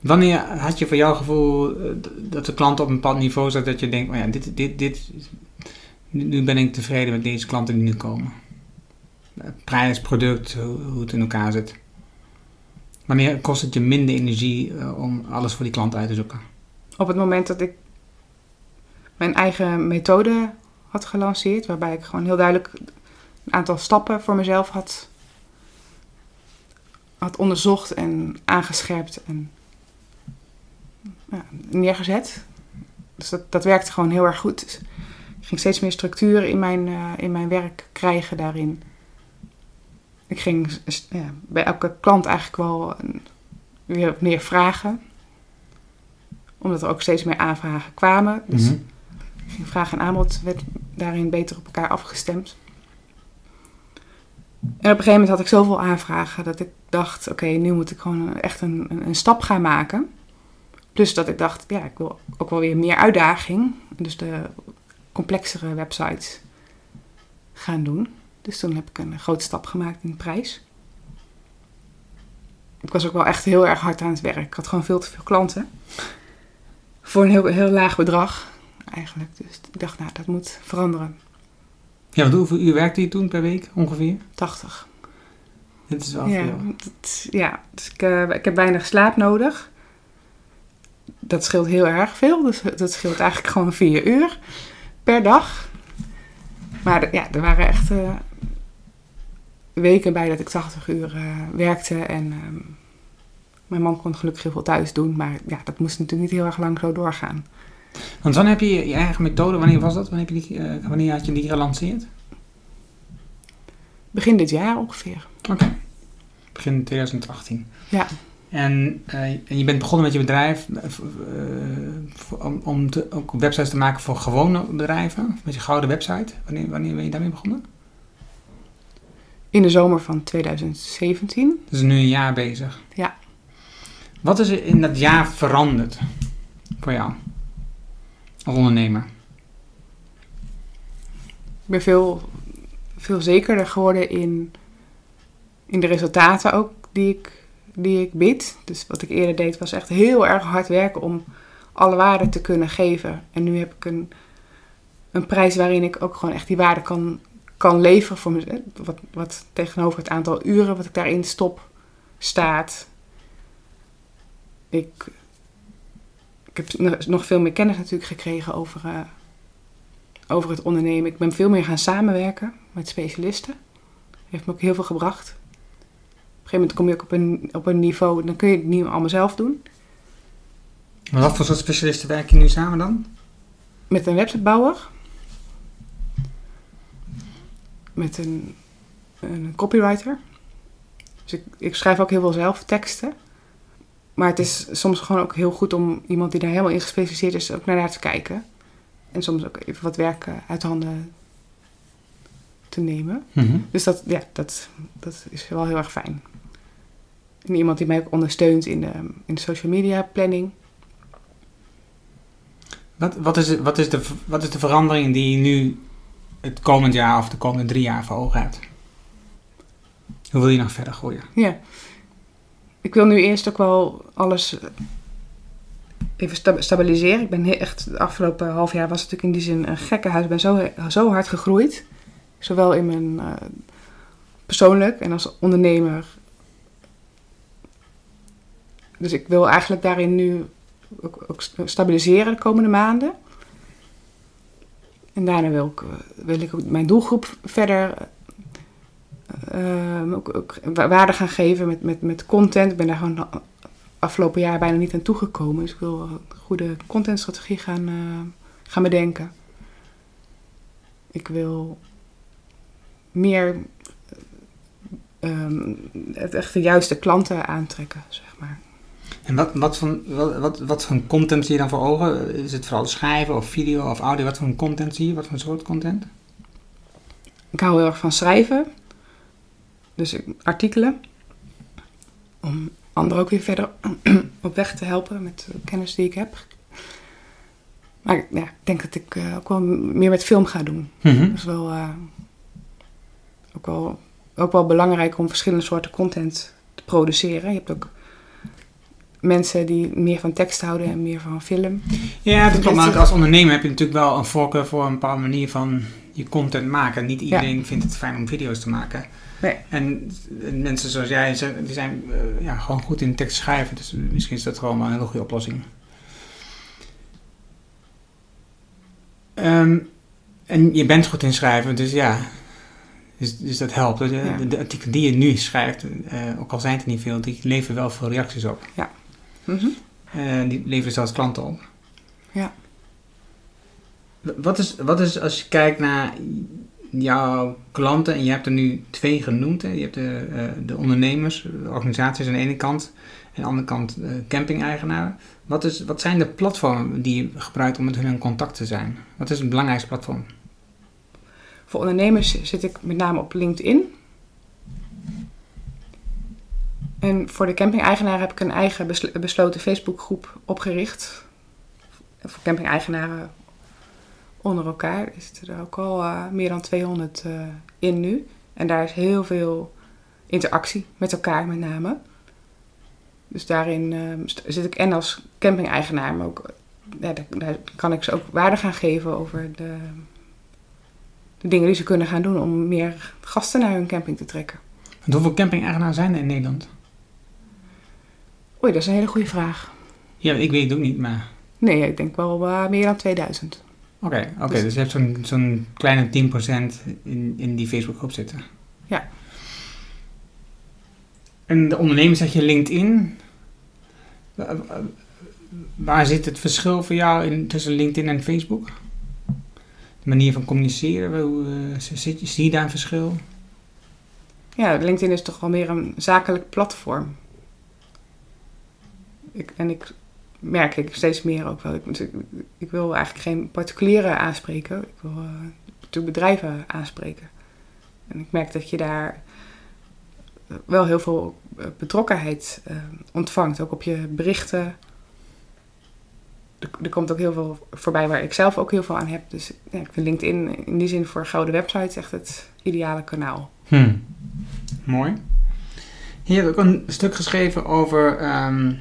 wanneer had je voor jouw gevoel dat de klant op een bepaald niveau zat dat je denkt, oh ja, dit, dit, dit, nu ben ik tevreden met deze klanten die nu komen? Prijs, product, hoe, het in elkaar zit. Wanneer kost het je minder energie om alles voor die klant uit te zoeken? Op het moment dat ik mijn eigen methode had gelanceerd, waarbij ik gewoon heel duidelijk een aantal stappen voor mezelf had, had onderzocht en aangescherpt en ja, neergezet. Dus dat, dat werkte gewoon heel erg goed. Dus ik ging steeds meer structuur in mijn, uh, in mijn werk krijgen daarin. Ik ging ja, bij elke klant eigenlijk wel weer meer vragen. Omdat er ook steeds meer aanvragen kwamen. Dus -hmm. Vraag en aanbod werd daarin beter op elkaar afgestemd. En op een gegeven moment had ik zoveel aanvragen dat ik dacht: oké, nu moet ik gewoon echt een, een, stap gaan maken. Dus dat ik dacht: ja, ik wil ook wel weer meer uitdaging. Dus de complexere websites gaan doen. Dus toen heb ik een grote stap gemaakt in de prijs. Ik was ook wel echt heel erg hard aan het werk. Ik had gewoon veel te veel klanten. Voor een heel laag bedrag eigenlijk. Dus ik dacht, nou, dat moet veranderen. Ja, want hoeveel uur werkte je toen per week ongeveer? 80. Dit is wel ja, veel. Dat, ja, dus ik, uh, ik heb weinig slaap nodig. Dat scheelt heel erg veel. Dus dat scheelt eigenlijk gewoon vier uur per dag. Maar ja, er waren echt uh, weken bij dat ik 80 uur uh, werkte. En um, mijn man kon gelukkig heel veel thuis doen. Maar ja, dat moest natuurlijk niet heel erg lang zo doorgaan. Want wanneer heb je je eigen methode, wanneer was dat? Wanneer, heb je die, uh, wanneer had je die gelanceerd? Begin dit jaar ongeveer. Oké, okay. begin 2018. Ja. En, uh, en je bent begonnen met je bedrijf uh, om, om te, ook websites te maken voor gewone bedrijven, met je gouden website. Wanneer, wanneer ben je daarmee begonnen? In de zomer van 2017. Dus nu een jaar bezig. Ja. Wat is er in dat jaar veranderd voor jou ondernemer? Ik ben veel, veel zekerder geworden in, in de resultaten ook die ik die ik bied. Dus wat ik eerder deed was echt heel erg hard werken om alle waarde te kunnen geven. En nu heb ik een, een prijs waarin ik ook gewoon echt die waarde kan, kan leveren voor mezelf. Wat, wat tegenover het aantal uren wat ik daarin stop staat. Ik, ik heb nog veel meer kennis natuurlijk gekregen over, uh, over het ondernemen. Ik ben veel meer gaan samenwerken met specialisten. Heeft me ook heel veel gebracht. Op een gegeven moment kom je ook op een, op een niveau, dan kun je het niet allemaal zelf doen. Maar wat voor soort specialisten werk je nu samen dan? Met een websitebouwer. Met een, een copywriter. Dus ik, ik schrijf ook heel veel zelf teksten. Maar het is soms gewoon ook heel goed om iemand die daar helemaal in gespecialiseerd is, ook naar daar te kijken. En soms ook even wat werk uit handen te nemen. Mm -hmm. Dus dat, ja, dat, dat is wel heel erg fijn. En iemand die mij ook ondersteunt in de, in de social media planning. Wat, wat, is, wat, is de, wat is de verandering die je nu het komend jaar of de komende drie jaar voor ogen hebt? Hoe wil je nog verder groeien? Ja. Ik wil nu eerst ook wel alles even stabiliseren. Ik ben echt, het afgelopen half jaar was het natuurlijk in die zin een gekke huis. Ik ben zo, zo hard gegroeid. Zowel in mijn uh, persoonlijk en als ondernemer. Dus ik wil eigenlijk daarin nu ook, ook stabiliseren de komende maanden. En daarna wil ik, wil ik mijn doelgroep verder uh, ook, ook waarde gaan geven met, met, met content. Ik ben daar gewoon afgelopen jaar bijna niet aan toegekomen. Dus ik wil een goede contentstrategie gaan, uh, gaan bedenken. Ik wil meer um, het echt de juiste klanten aantrekken, zeg maar. En wat, wat, voor, wat, wat, wat voor content zie je dan voor ogen? Is het vooral schrijven of video of audio? Wat voor content zie je? Wat voor soort content? Ik hou heel erg van schrijven. Dus artikelen. Om anderen ook weer verder op weg te helpen met de kennis die ik heb. Maar ja, ik denk dat ik uh, ook wel meer met film ga doen. Mm -hmm. Dat is wel, uh, ook, wel, ook wel belangrijk om verschillende soorten content te produceren. Je hebt ook mensen die meer van tekst houden en meer van film. Ja, dat klopt. Maar als ondernemer heb je natuurlijk wel een voorkeur voor een bepaalde manier van je content maken. Niet iedereen ja. vindt het fijn om video's te maken. Nee. En mensen zoals jij, die zijn uh, ja, gewoon goed in tekst schrijven. Dus misschien is dat gewoon wel een hele goede oplossing. Um, en je bent goed in schrijven, dus ja, dus, dus dat helpt. De, ja. de, de artikelen die je nu schrijft, uh, ook al zijn het er niet veel, die leveren wel veel reacties op. Ja. Mm -hmm. uh, die leveren zelfs klanten op. Ja. Wat is, wat is als je kijkt naar jouw klanten, en je hebt er nu twee genoemd. Hè? Je hebt de, uh, de ondernemers, de organisaties aan de ene kant. aan de andere kant uh, camping-eigenaren. Wat, is, wat zijn de platformen die je gebruikt om met hun in contact te zijn? Wat is het belangrijkste platform? Voor ondernemers zit ik met name op LinkedIn. En voor de camping-eigenaar heb ik een eigen besloten Facebookgroep opgericht. Voor camping-eigenaren onder elkaar is er ook al uh, meer dan 200 uh, eh, in nu. En daar is heel veel interactie met elkaar met name. Dus daarin uh, zit ik en als camping-eigenaar, maar ook ja, daar, daar, kan ik ze ook waarde gaan geven over de, de dingen die ze kunnen gaan doen om meer gasten naar hun camping te trekken. En hoeveel camping-eigenaren zijn er in Nederland? Oei, dat is een hele goede vraag. Ja, ik weet het ook niet, maar... Nee, ik denk wel meer dan 2000. Oké, oké, dus, dus, je hebt zo'n zo'n kleine 10% in, in die Facebookgroep zitten. Ja. En de ondernemer zeg je LinkedIn. Waar zit het verschil voor jou in, tussen LinkedIn en Facebook? De manier van communiceren, hoe, uh, zie, zie je daar een verschil? Ja, LinkedIn is toch wel meer een zakelijk platform. Ik, en ik merk ik steeds meer ook wel. Ik, ik, wil eigenlijk geen particulieren aanspreken. Ik wil uh, bedrijven aanspreken. En ik merk dat je daar wel heel veel eh, betrokkenheid uh, ontvangt. Ook op je berichten. Er, komt ook heel veel voorbij waar ik zelf ook heel veel aan heb. Dus ik vind LinkedIn in die zin voor gouden websites echt het ideale kanaal. Hmm. Mooi. Hier heb ik een stuk geschreven over ehm,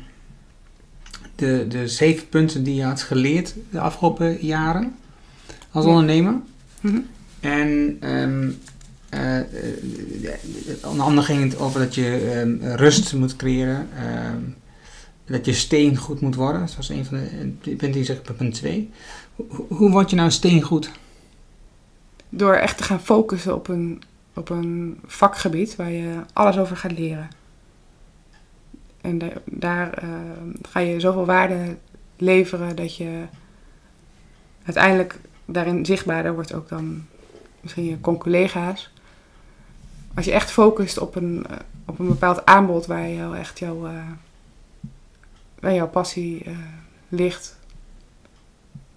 de, de zeven punten die je had geleerd de afgelopen jaren als ondernemer. Mhm. En um, uh, onder andere ging het over dat je um, rust moet creëren. Um, dat je steen goed moet worden. Was een van de punten die zegt op punt 2. Hoe, hoe word je nou steengoed? Door echt te gaan focussen op een, op een vakgebied waar je alles over gaat leren. En daar uh, ga je zoveel waarde leveren dat je uiteindelijk daarin zichtbaarder wordt ook dan misschien je collega's. Als je echt focust op een, uh, op een bepaald aanbod waar jou echt jouw, uh, waar jouw passie ligt,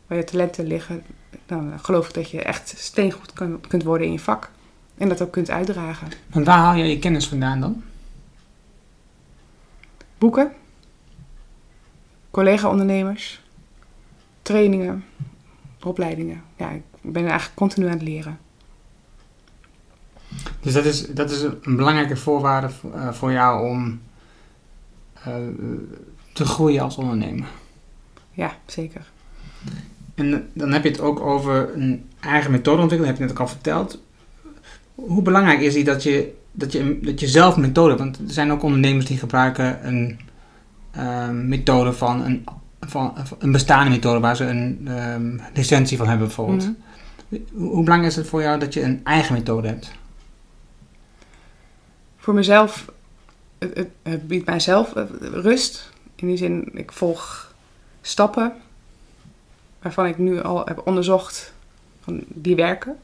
waar je talenten liggen, dan geloof ik dat je echt steengoed kunt worden in je vak. En dat ook kunt uitdragen. En waar haal je je kennis vandaan dan? Boeken, collega-ondernemers, trainingen, opleidingen. Ja, ik ben eigenlijk continu aan het leren. Dus dat is, dat is een belangrijke voorwaarde voor jou om uh, te groeien als ondernemer. Ja, zeker. En dan heb je het ook over een eigen methode ontwikkelen, heb je net ook al verteld. Hoe belangrijk is die dat je dat je, dat je zelf een methode hebt. Want er zijn ook ondernemers die gebruiken een uh, methode van een, van een bestaande methode waar ze een um, licentie van hebben bijvoorbeeld. Mhm. Hoe, belangrijk is het voor jou dat je een eigen methode hebt? Voor mezelf, het, het, biedt mijzelf eh, rust. In die zin, ik volg stappen waarvan ik nu al heb onderzocht van die werken.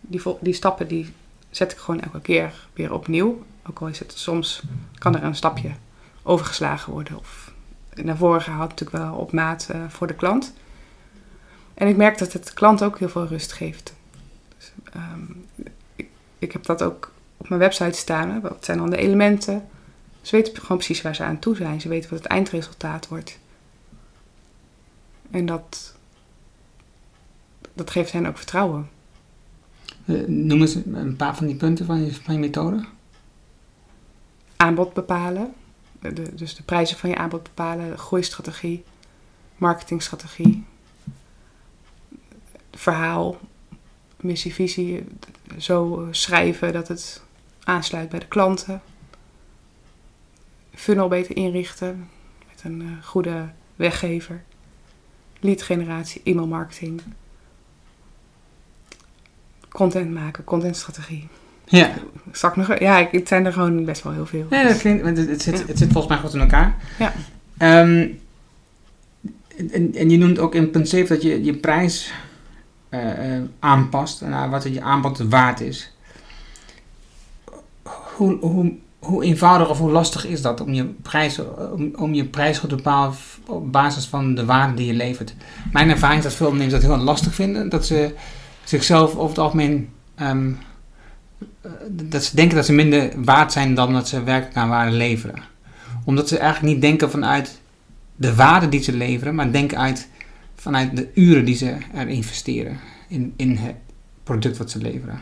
Die, die stappen die zet ik gewoon elke keer weer opnieuw. Ook al is het soms, kan er een stapje overgeslagen worden of naar voren gehaald, natuurlijk wel op maat uh, voor de klant. En ik merk dat het de klant ook heel veel rust geeft. Dus, um, ik, ik, heb dat ook op mijn website staan. Wat zijn dan de elementen? Ze weten gewoon precies waar ze aan toe zijn. Ze weten wat het eindresultaat wordt. En dat, dat geeft hen ook vertrouwen. Uh, noem eens een paar van die punten van je, methode. Aanbod bepalen. De, dus de prijzen van je aanbod bepalen. Groeistrategie. Marketingstrategie. Verhaal. Missie, visie. Zo schrijven dat het aansluit bij de klanten. Funnel beter inrichten. Met een uh, goede weggever. Lead generatie, e-mail marketing content maken, contentstrategie. Ja. Zak nog, ja, het zijn er gewoon best wel heel veel. Nee, dat klinkt, het, het, zit, het zit volgens mij goed in elkaar. Ja. Um, en, en je noemt ook in punt 7 dat je je prijs uh, uh, aanpast naar wat je aanbod waard is. Hoe, hoe, hoe eenvoudig of hoe lastig is dat om je prijs, om, om je prijs goed te bepalen op basis van de waarde die je levert? Mijn ervaring is dat veel ondernemers dat heel lastig vinden. Dat ze zichzelf over het algemeen ehm, dat ze denken dat ze minder waard zijn dan dat ze werkelijk aan waarde leveren. Omdat ze eigenlijk niet denken vanuit de waarde die ze leveren, maar denken uit, vanuit de uren die ze er investeren in, in het product wat ze leveren.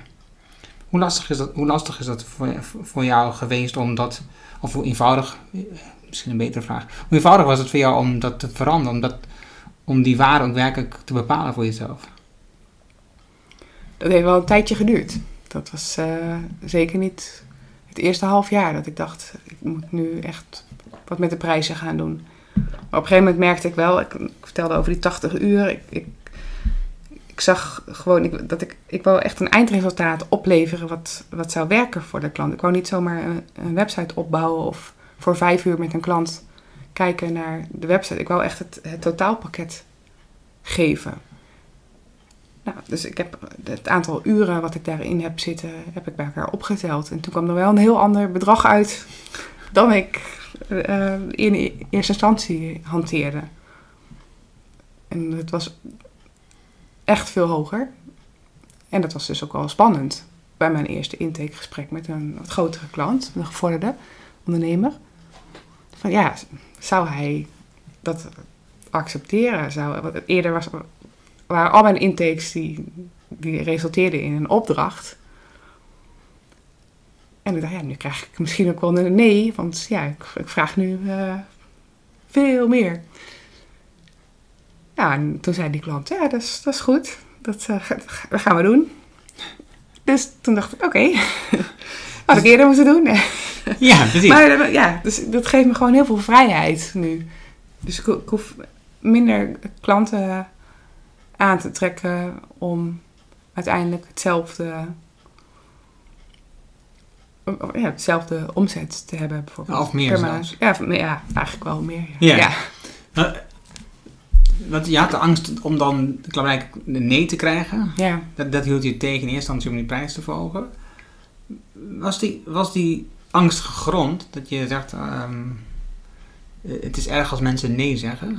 Hoe lastig is dat, hoe lastig is dat voor, voor jou geweest om dat, of hoe eenvoudig, misschien een betere vraag, hoe eenvoudig was het voor jou om dat te veranderen, om, dat, om die waarde ook werkelijk te bepalen voor jezelf? Dat heeft wel een tijdje geduurd. Dat was uh, zeker niet het eerste half jaar dat ik dacht, ik moet nu echt wat met de prijzen gaan doen. Maar op een gegeven moment merkte ik wel, ik, vertelde over die 80 uur, ik, ik, zag gewoon ik, dat ik, ik wou echt een eindresultaat opleveren wat, wat zou werken voor de klant. Ik wou niet zomaar een, website opbouwen of voor vijf uur met een klant kijken naar de website. Ik wou echt het totaalpakket geven. Nou, dus ik heb het aantal uren wat ik daarin heb zitten, heb ik bij elkaar opgeteld. En toen kwam er wel een heel ander bedrag uit dan ik uh, in eerste instantie hanteerde. En het was echt veel hoger. En dat was dus ook wel spannend bij mijn eerste intakegesprek met een grotere klant, een gevorderde ondernemer. Van ja, zou hij dat accepteren? Zou, eerder was, waren al mijn intakes die, die resulteerden in een opdracht. En ik dacht, ja, nu krijg ik misschien ook wel een nee, want ja, ik, ik vraag nu uh, veel meer. Ja, en toen zei die klant, ja, dat is, dat is goed, dat, uh, dat gaan we doen. Dus toen dacht ik, oké, okay. had ik eerder moeten doen. ja, precies. Maar ja, dus dat geeft me gewoon heel veel vrijheid nu. Dus ik, ik hoef minder klanten aan te trekken om uiteindelijk hetzelfde, ja, hetzelfde omzet te hebben bijvoorbeeld. Of meer zelfs. Ja, ja, eigenlijk wel meer. Ja. ja. ja. Want je had de angst om dan gelijk nee te krijgen. Ja. Dat, dat hield je tegen in eerste instantie om die prijs te verhogen. Was die, was die angst gegrond dat je zegt, um, het is erg als mensen nee zeggen?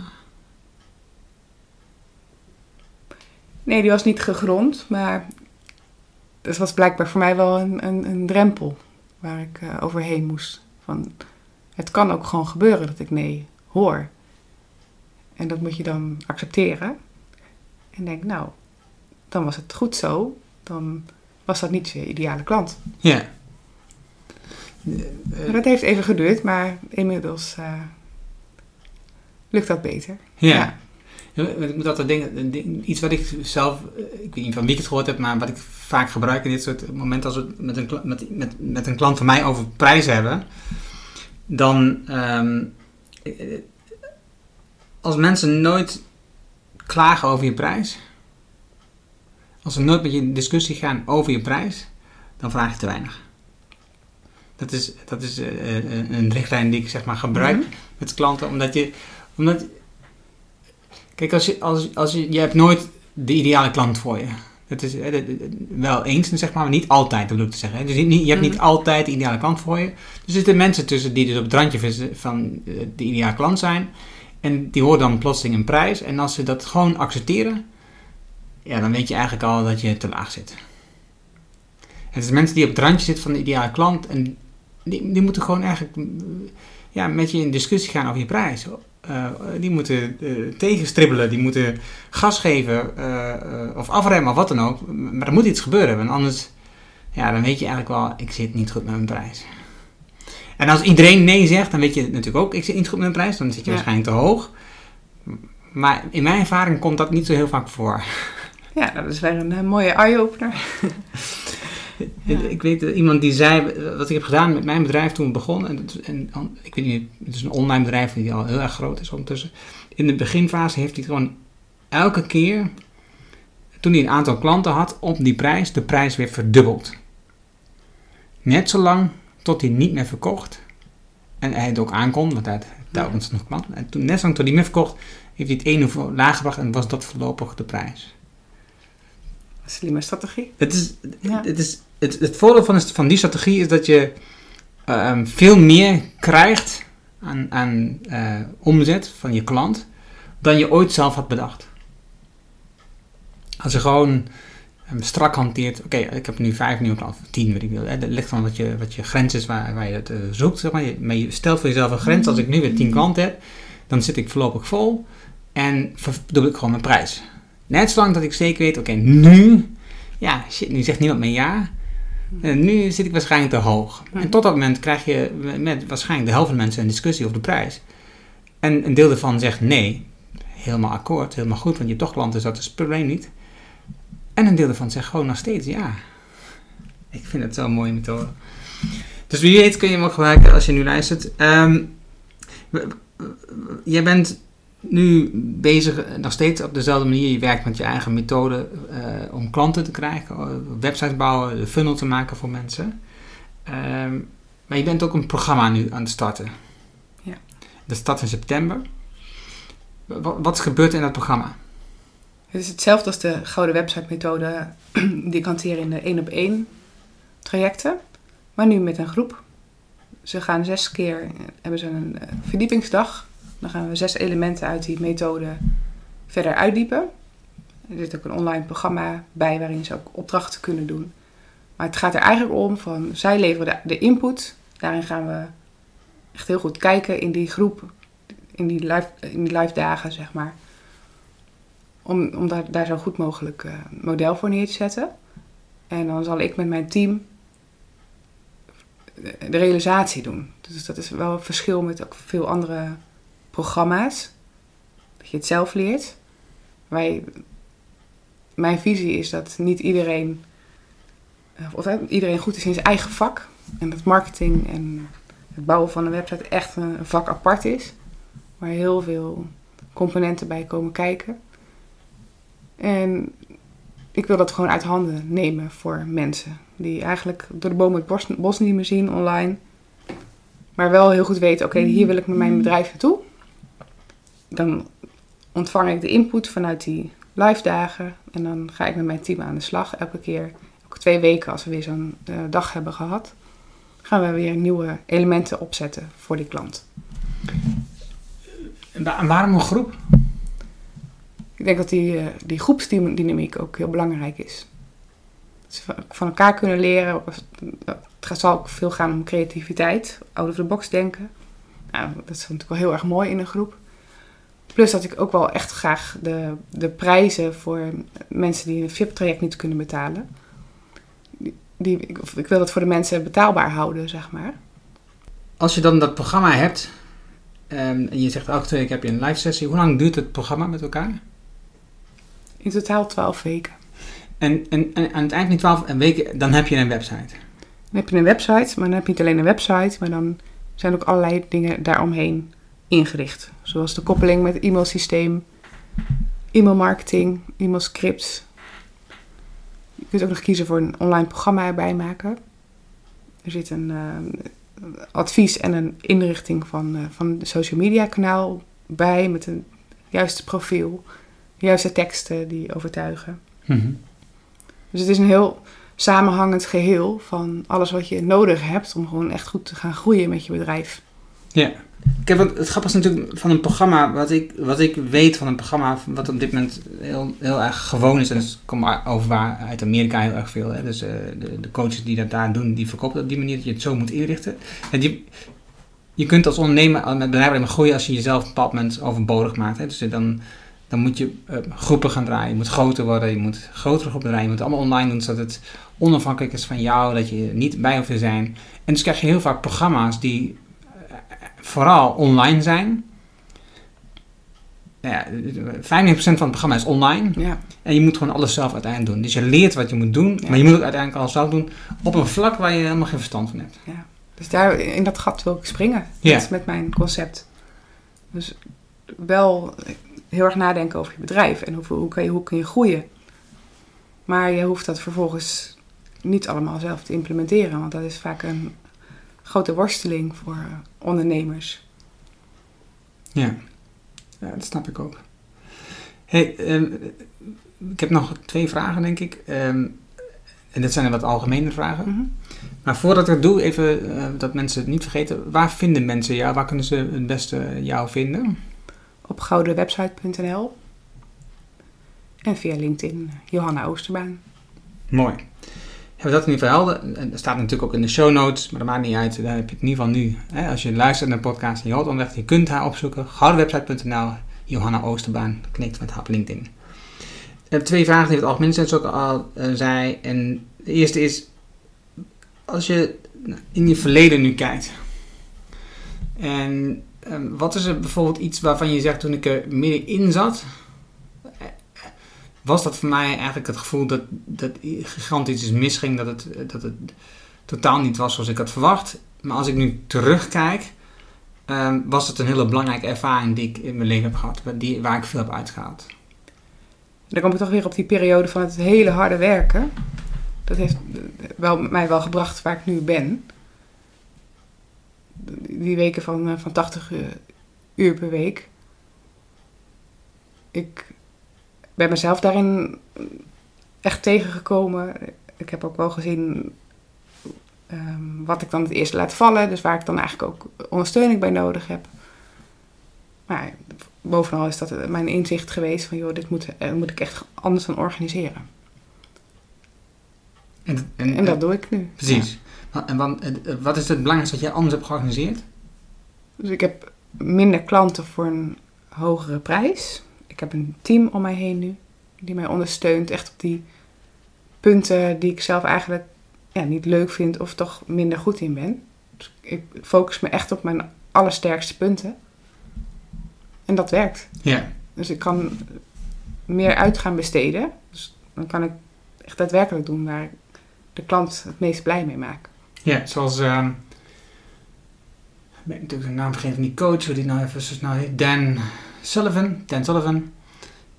Nee, die was niet gegrond, maar dat was blijkbaar voor mij wel een, een, een drempel waar ik uh, overheen moest. Van, het kan ook gewoon gebeuren dat ik nee hoor. En dat moet je dan accepteren. En denk, nou, dan was het goed zo. Dan was dat niet je ideale klant. Ja. Maar dat heeft even geduurd, maar inmiddels uh, lukt dat beter. ja. ja. Ik moet altijd denken, iets wat ik zelf, eh, ik weet niet van wie ik het gehoord heb, maar wat ik vaak gebruik in dit soort momenten als we met een, met, met, met een klant van mij over prijzen hebben, dan um, als mensen nooit klagen over je prijs, als ze nooit met je in discussie gaan over je prijs, dan vraag je te weinig. Dat is, dat is uh, een richtlijn die ik zeg maar gebruik mm -hmm. met klanten, omdat je, omdat Kijk, als je, als, als je, je hebt nooit de ideale klant voor je. Dat is wel eens, zeg maar, maar niet altijd, dat bedoel ik te zeggen. Dus je hebt niet mhm. altijd de ideale klant voor je. Er zitten mensen tussen die dus op het randje van eh, de ideale klant zijn. En die horen dan plotseling een prijs. En als ze dat gewoon accepteren, ja, dan weet je eigenlijk al dat je te laag zit. Het is mensen die op het randje zitten van de ideale klant. En die, die moeten gewoon eigenlijk ja, met je in discussie gaan over je prijs. Uh, die moeten uh, tegenstribbelen, die moeten gas geven uh, of afremmen of wat dan ook. Maar er moet iets gebeuren, want anders ja, dan weet je eigenlijk wel, ik zit niet goed met mijn prijs. En als iedereen nee zegt, dan weet je natuurlijk ook, ik zit niet goed met mijn prijs, dan zit je ja. waarschijnlijk te hoog. Maar in mijn ervaring komt dat niet zo heel vaak voor. Ja, dat is weer een mooie eye-opener. Ja. Ik weet iemand die zei, wat ik heb gedaan met mijn bedrijf toen we begonnen. En, en, ik weet niet, het is een online bedrijf die al heel erg groot is ondertussen. In de beginfase heeft hij gewoon elke keer, toen hij een aantal klanten had, op die prijs, de prijs weer verdubbeld. Net zolang tot hij niet meer verkocht. En hij het ook aankon, want hij had telkens nog klanten. En toen, net zolang tot hij meer verkocht, heeft hij het ene laag gebracht en was dat voorlopig de prijs. Slimme strategie. Het, is, ja. het, is, het, het voordeel van, van die strategie is dat je ehm, veel meer krijgt aan, aan eh, omzet van je klant dan je ooit zelf had bedacht. Als je gewoon um, strak hanteert, oké, ik heb nu vijf nieuwe klanten, tien weet ik wil. Dat ligt van wat je, wat je grens is waar, waar je het uh, zoekt. Zeg maar. Je, maar je stelt voor jezelf een grens. Als ik nu weer tien klanten heb, dan zit ik voorlopig vol en verdubbel ik gewoon mijn prijs. Net zolang dat ik zeker weet, oké, nu, ja, shit, nu zegt niemand meer ja. En nu zit ik waarschijnlijk te hoog. En tot dat moment krijg je met waarschijnlijk de helft van de mensen een discussie over de prijs. En een deel daarvan zegt nee, helemaal akkoord, helemaal goed, want je hebt toch klanten, dus dat is het probleem niet. En een deel daarvan zegt gewoon nog steeds ja. Ik vind het zo'n mooie methode. Dus wie weet kun je hem ook gebruiken als je nu luistert. Um, jij bent nu bezig nog steeds op dezelfde manier. Je werkt met je eigen methode uh, om klanten te krijgen, websites bouwen, de funnel te maken voor mensen. Um, maar je bent ook een programma nu aan het starten. Ja. Dat start in september. Wat, wat gebeurt in dat programma? Het is hetzelfde als de gouden website methode die ik hanteer in de één op één trajecten. Maar nu met een groep. Ze gaan zes keer, hebben ze een verdiepingsdag dan gaan we zes elementen uit die methode verder uitdiepen. Er zit ook een online programma bij waarin ze ook opdrachten kunnen doen. Maar het gaat er eigenlijk om van zij leveren de, de input. Daarin gaan we echt heel goed kijken in die groep, in die live, in die live dagen, zeg maar. Om, om daar, daar zo goed mogelijk uh, model voor neer te zetten. En dan zal ik met mijn team de realisatie doen. Dus dat is wel een verschil met ook veel andere programma's. Dat je het zelf leert. Wij, mijn visie is dat niet iedereen, of iedereen goed is in zijn eigen vak. En dat marketing en het bouwen van een website echt een vak apart is. Waar heel veel componenten bij komen kijken. En ik wil dat gewoon uit handen nemen voor mensen. Die eigenlijk door de bomen het bos, bos niet meer zien online. Maar wel heel goed weten, oké, hier wil ik met mijn bedrijf naartoe dan ontvang ik de input vanuit die live dagen. En dan ga ik met mijn team aan de slag. Elke keer, elke twee weken als we weer zo'n uh, dag hebben gehad, gaan we weer nieuwe elementen opzetten voor die klant. En waarom een groep? Ik denk dat die, uh, die groepsdynamiek ook heel belangrijk is. Dat ze van elkaar kunnen leren. Het zal ook veel gaan om creativiteit, out of the box denken. Nou, dat is natuurlijk wel heel erg mooi in een groep. Plus dat ik ook wel echt graag de, de prijzen voor mensen die een VIP-traject niet kunnen betalen. Die, ik, ik wil dat voor de mensen betaalbaar houden, zeg maar. Als je dan dat programma hebt um, en je zegt elke twee weken heb je een live sessie, hoe lang duurt het programma met elkaar? In totaal 12 weken. En, en, en aan het eind van die 12 weken, dan heb je een website? Dan heb je een website, maar dan heb je niet alleen een website, maar dan zijn ook allerlei dingen daaromheen ingericht. Zoals de koppeling met e-mailsysteem, e-mailmarketing, e-mailscripts. Je kunt ook nog kiezen voor een online programma erbij maken. Er zit een uh, advies en een inrichting van, uh, van de social media kanaal bij met een juiste profiel, juiste teksten die overtuigen. Mm -hmm. Dus het is een heel samenhangend geheel van alles wat je nodig hebt om gewoon echt goed te gaan groeien met je bedrijf. Ja. Kijk, het grappige is natuurlijk van een programma, wat ik, wat ik weet van een programma, wat op dit moment heel, heel erg gewoon is, en dat komt over uit Amerika heel erg veel. Hè? Dus uh, de, de, coaches die dat daar doen, die verkopen op die manier dat je het zo moet inrichten. En je, je kunt als ondernemer met bedrijf groeien als je jezelf op een bepaald overbodig maakt. Hè? Dus dan, dan moet je uh, groepen gaan draaien, je moet groter worden, je moet grotere groepen draaien, je moet allemaal online doen, zodat het onafhankelijk is van jou, dat je niet bij hoeft te zijn. En dus krijg je heel vaak programma's die vooral online zijn. Ja, 95% van het programma is online. Ja. En je moet gewoon alles zelf uiteindelijk doen. Dus je leert wat je moet doen, ja. maar je moet het uiteindelijk alles zelf doen op een vlak waar je helemaal geen verstand van hebt. Ja. Dus daar in dat gat wil ik springen. Ja. Dat is met mijn concept. Dus wel heel erg nadenken over je bedrijf en hoe, kan je, hoe kun je groeien. Maar je hoeft dat vervolgens niet allemaal zelf te implementeren, want dat is vaak een grote worsteling voor ondernemers. Ja, ja dat snap ik ook. Hey, um, ik heb nog twee vragen, denk ik. Um, en dit zijn er wat algemene vragen. Mhm. Maar voordat ik dat doe, even eh, dat mensen het niet vergeten. Waar vinden mensen jou? Waar kunnen ze het beste jou vinden? Op goudenwebsite.nl en via LinkedIn Johanna Oosterbaan. Mooi. Hebben we dat in ieder geval helder? En dat staat natuurlijk ook in de show notes, maar dat maakt niet uit. Daar heb je het in ieder geval nu. Hè? Als je luistert naar de podcast en je hoort onderweg, je kunt haar opzoeken. goudenwebsite.nl, Johanna Oosterbaan, knikt met haar op LinkedIn. Ik heb twee vragen die het algemeen zoals ik al eh, zei. En de eerste is, als je in je verleden nu kijkt. En ehm, wat is er bijvoorbeeld iets waarvan je zegt toen ik er middenin zat, was dat voor mij eigenlijk het gevoel dat, dat gigantisch iets misging, dat het, dat het totaal niet was zoals ik had verwacht. Maar als ik nu terugkijk, ehm, was het een hele belangrijke ervaring die ik in mijn leven heb gehad, waar- die, waar ik veel heb uitgehaald. Dan kom ik toch weer op die periode van het hele harde werken. Dat heeft wel, mij wel gebracht waar ik nu ben. Die weken van, eh, van 80 uur- uur per week. Ik ben mezelf daarin echt tegengekomen. Ik heb ook wel gezien ehm, wat ik dan het eerst laat vallen. Dus waar ik dan eigenlijk ook ondersteuning bij nodig heb. Maar bovenal is dat mijn inzicht geweest van... joh, dit moet, eh, moet ik echt anders gaan organiseren. En, En dat doe ik nu. Precies. En wat, eh, wat is het belangrijkste wat jij anders hebt georganiseerd? Dus ik heb minder klanten voor een hogere prijs. Ik heb een team om mij heen nu. Die mij ondersteunt echt op die punten die ik zelf eigenlijk ja, niet leuk vind of toch minder goed in ben. Dus ik focus me echt op mijn allersterkste punten. En dat werkt. Ja. Dus ik kan meer uit gaan besteden. Dus dan kan ik echt daadwerkelijk doen waar ik de klant het meest blij mee maak. Ja, zoals... ehm ik ben natuurlijk de naam vergeten van die coach, hoe die nou even zo snel heet. Dan Sullivan. Dan Sullivan.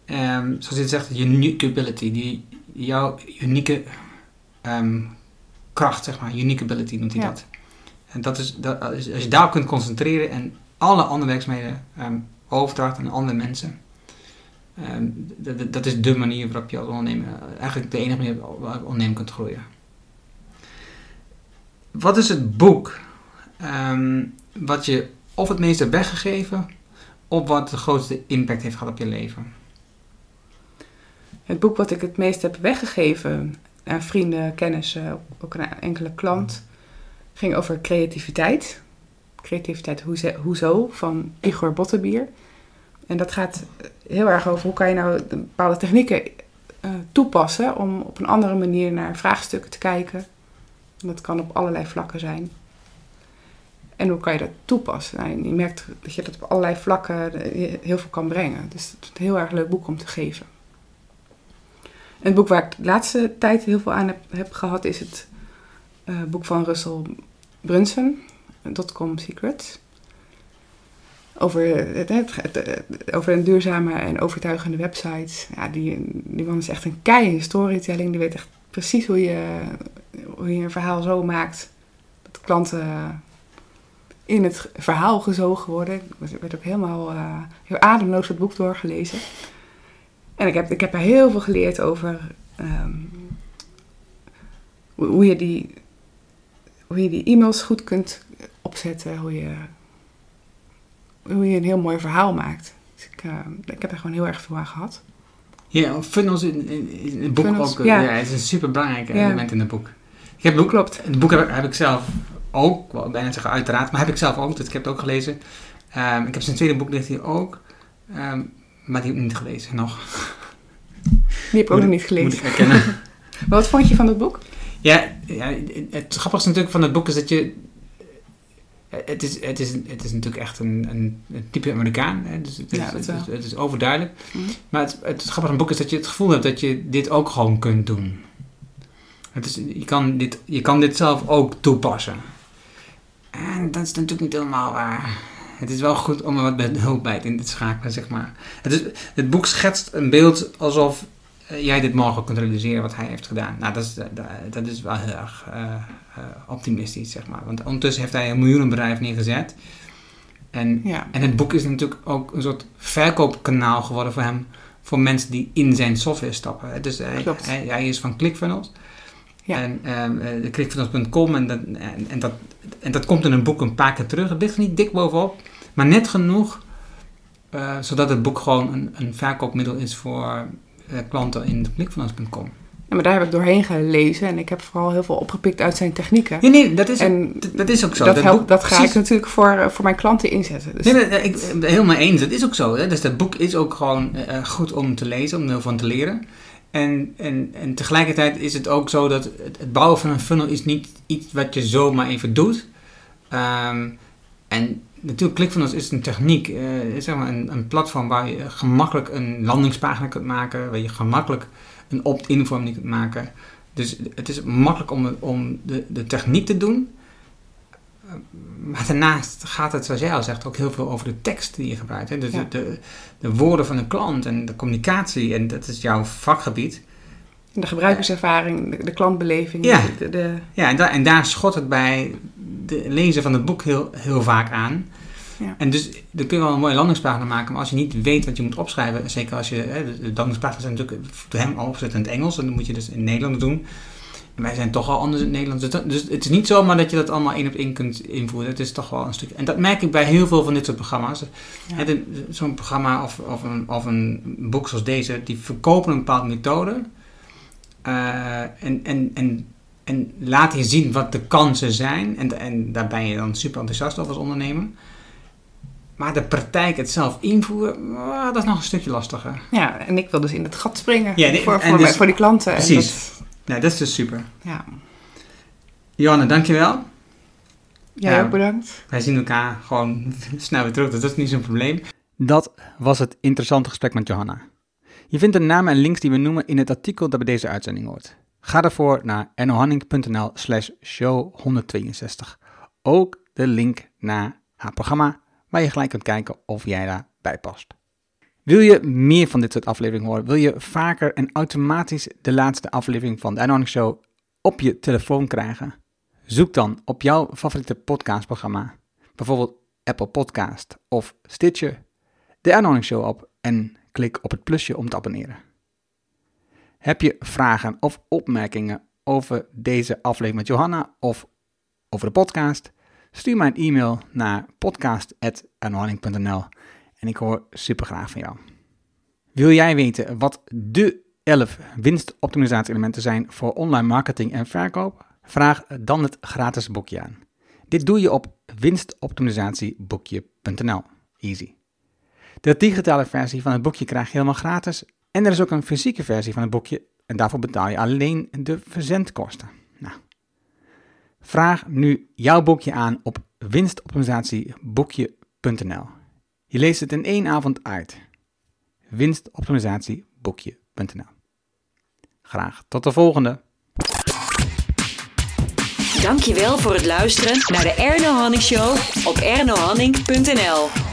Ehm, zoals hij zegt, unique ability. Die, jouw unieke ehm, kracht, zeg maar. Unique ability noemt hij Ja. dat. En dat is, dat, als je daarop kunt concentreren en alle andere werkzaamheden ehm overdraagt aan andere mensen. ehm, dat- is de manier waarop je als ondernemer, eigenlijk de enige manier waarop je ondernemer kunt groeien. Wat is het boek wat je of het meest hebt weggegeven, of wat de grootste impact heeft gehad op je leven? Het boek wat ik het meest heb weggegeven aan vrienden, kennissen, ook een enkele klant, ging over creativiteit. Creativiteit hoezo van Igor Bottebier. En dat gaat heel erg over hoe kan je nou de bepaalde technieken eh, toepassen om op een andere manier naar vraagstukken te kijken. En dat kan op allerlei vlakken zijn. En hoe kan je dat toepassen? Nou, je merkt dat je dat op allerlei vlakken eh, heel veel kan brengen. Dus het is een heel erg leuk boek om te geven. En het boek waar ik de laatste tijd heel veel aan heb, gehad is het eh, boek van Russell Brunson, Dotcom Secrets. Over, het, het, het- over een duurzame en overtuigende website. Ja, die, die man is echt een kei in storytelling. Die weet echt precies hoe je, hoe je een verhaal zo maakt dat klanten in het verhaal gezogen worden. Ik werd ook helemaal eh, heel ademloos het boek doorgelezen. En ik heb, ik heb er heel veel geleerd over ehm, hoe, je die, hoe je die e-mails goed kunt opzetten. Hoe je, hoe je een heel mooi verhaal maakt. Dus ik, eh, ik heb er gewoon heel erg veel aan gehad. Ja, funnels in, in, in het boek Funnels, ook. ja. Ja. het is een super belangrijk Ja. element in het boek. Ik heb het boek, Klopt. het boek heb ik zelf ook, ik wou bijna zeggen uiteraard, maar heb ik zelf ook, dus ik heb het ook gelezen. Ehm, ik heb zijn tweede boek ligt hier ook, ehm, maar die heb ik niet gelezen nog. Die heb ik ook nog niet Moet gelezen. ik erkennen. Maar wat vond je van dat boek? Ja, ja, het grappigste natuurlijk van het boek is dat je. Het is, het is, het is natuurlijk echt een, een, een type Amerikaan. Hè? Dus het, is, Ja, dat het, is, het is overduidelijk. Mhm. Maar het, het grappige van het boek is dat je het gevoel hebt dat je dit ook gewoon kunt doen. Het is, je, kan dit, je kan dit zelf ook toepassen. En dat is natuurlijk niet helemaal waar. Het is wel goed om er wat bij- hulp bij in te schakelen, zeg maar. Het, is, het boek schetst een beeld alsof eh, jij dit morgen kunt realiseren wat hij heeft gedaan. Nou, dat is, eh, dat, dat is wel heel erg eh, optimistisch, zeg maar. Want ondertussen heeft hij een miljoenenbedrijf neergezet. En, Ja. en het boek is natuurlijk ook een soort verkoopkanaal geworden voor hem. Voor mensen die in zijn software stappen. Dus hij, hij is van ClickFunnels. Ja. En ehm uh, klikvanaf.com en, dat- en, en, dat, en dat komt in een boek een paar keer terug. Het ligt er niet dik bovenop, maar net genoeg eh, zodat het boek gewoon een, een verkoopmiddel is voor eh, klanten in klikvanaf.com. Ja, maar daar heb ik doorheen gelezen en ik heb vooral heel veel opgepikt uit zijn technieken. Ja, nee, dat is, En dat- dat is ook zo. dat, Dat helpt, boek- dat ga precies. ik natuurlijk voor, eh, voor mijn klanten inzetten. Dus Nee, nee, nee, ik ben helemaal eens. Dat is ook zo. Hè? Dus dat boek is ook gewoon eh, goed om te lezen, om er van te leren. En, en, en tegelijkertijd is het ook zo dat het, het bouwen van een funnel is niet iets wat je zomaar even doet. Ehm, en natuurlijk, ClickFunnels is een techniek, eh, zeg maar een, een platform waar je gemakkelijk een landingspagina kunt maken, waar je gemakkelijk een opt-in vorm kunt maken. Dus het is makkelijk om, om de, de techniek te doen. Maar daarnaast gaat het, zoals jij al zegt, ook heel veel over de tekst die je gebruikt. Hè? Ja. de, de, de woorden van de klant en de communicatie, en dat is jouw vakgebied. de gebruikerservaring, de, de klantbeleving. Ja. De, Ja, en, daar en daar schot het bij de lezer van het boek heel, heel vaak aan. Ja. En dus dan kun je wel een mooie landingspagina maken, maar als je niet weet wat je moet opschrijven, zeker als je, hè, de, landingspagina's zijn natuurlijk voor hem al opgezet in het Engels, en dan moet je dus in het Nederlands doen. En wij zijn toch al anders in het Nederlands, dus, dus het is niet zomaar dat je dat allemaal één op één kunt invoeren. Het is toch wel een stuk. En dat merk ik bij heel veel van dit soort programma's. Ja. Zo'n programma of, of, een, of een boek zoals deze, die verkopen een bepaalde methode. Eh, en, en, en, en laat je zien wat de kansen zijn. En, en daar ben je dan super enthousiast over als ondernemer. Maar de praktijk het zelf invoeren, ah, dat is nog een stukje lastiger. ja, en ik wil dus in het gat springen Ja, voor, voor, dus- voor die klanten. En Precies. Nee, dat is dus super. ja. Johanne, dankjewel. Jij Ja. ook bedankt. Wij zien elkaar gewoon snel weer terug, dus dat is niet zo'n probleem. Dat was het interessante gesprek met Johanna. Je vindt de namen en links die we noemen in het artikel dat bij deze uitzending hoort. Ga daarvoor naar ernohanning.nl slash show 162. Ook de link naar haar programma, waar je gelijk kunt kijken of jij daarbij past. Wil je meer van dit soort afleveringen horen? Wil je vaker en automatisch de laatste aflevering van de Ernohanning Show op je telefoon krijgen? Zoek dan op jouw favoriete podcastprogramma, bijvoorbeeld Apple Podcast of Stitcher, de Ernohanning Show op en klik op het plusje om te abonneren. Heb je vragen of opmerkingen over deze aflevering met Johanna of over de podcast? Stuur mij een e-mail naar podcast.ernohanning.nl en ik hoor super graag van jou. Wil jij weten wat de 11 winstoptimalisatie-elementen zijn voor online marketing en verkoop? Vraag dan het gratis boekje aan. Dit doe je op winstoptimalisatieboekje.nl. Easy. De digitale versie van het boekje krijg je helemaal gratis. En er is ook een fysieke versie van het boekje en daarvoor betaal je alleen de verzendkosten. Nou, vraag nu jouw boekje aan op winstoptimalisatieboekje.nl. Je leest het in één avond uit. winstoptimalisatieboekje.nl. Graag tot de volgende. Dankjewel voor het luisteren naar de Erno Hanning Show op ernohanning.nl.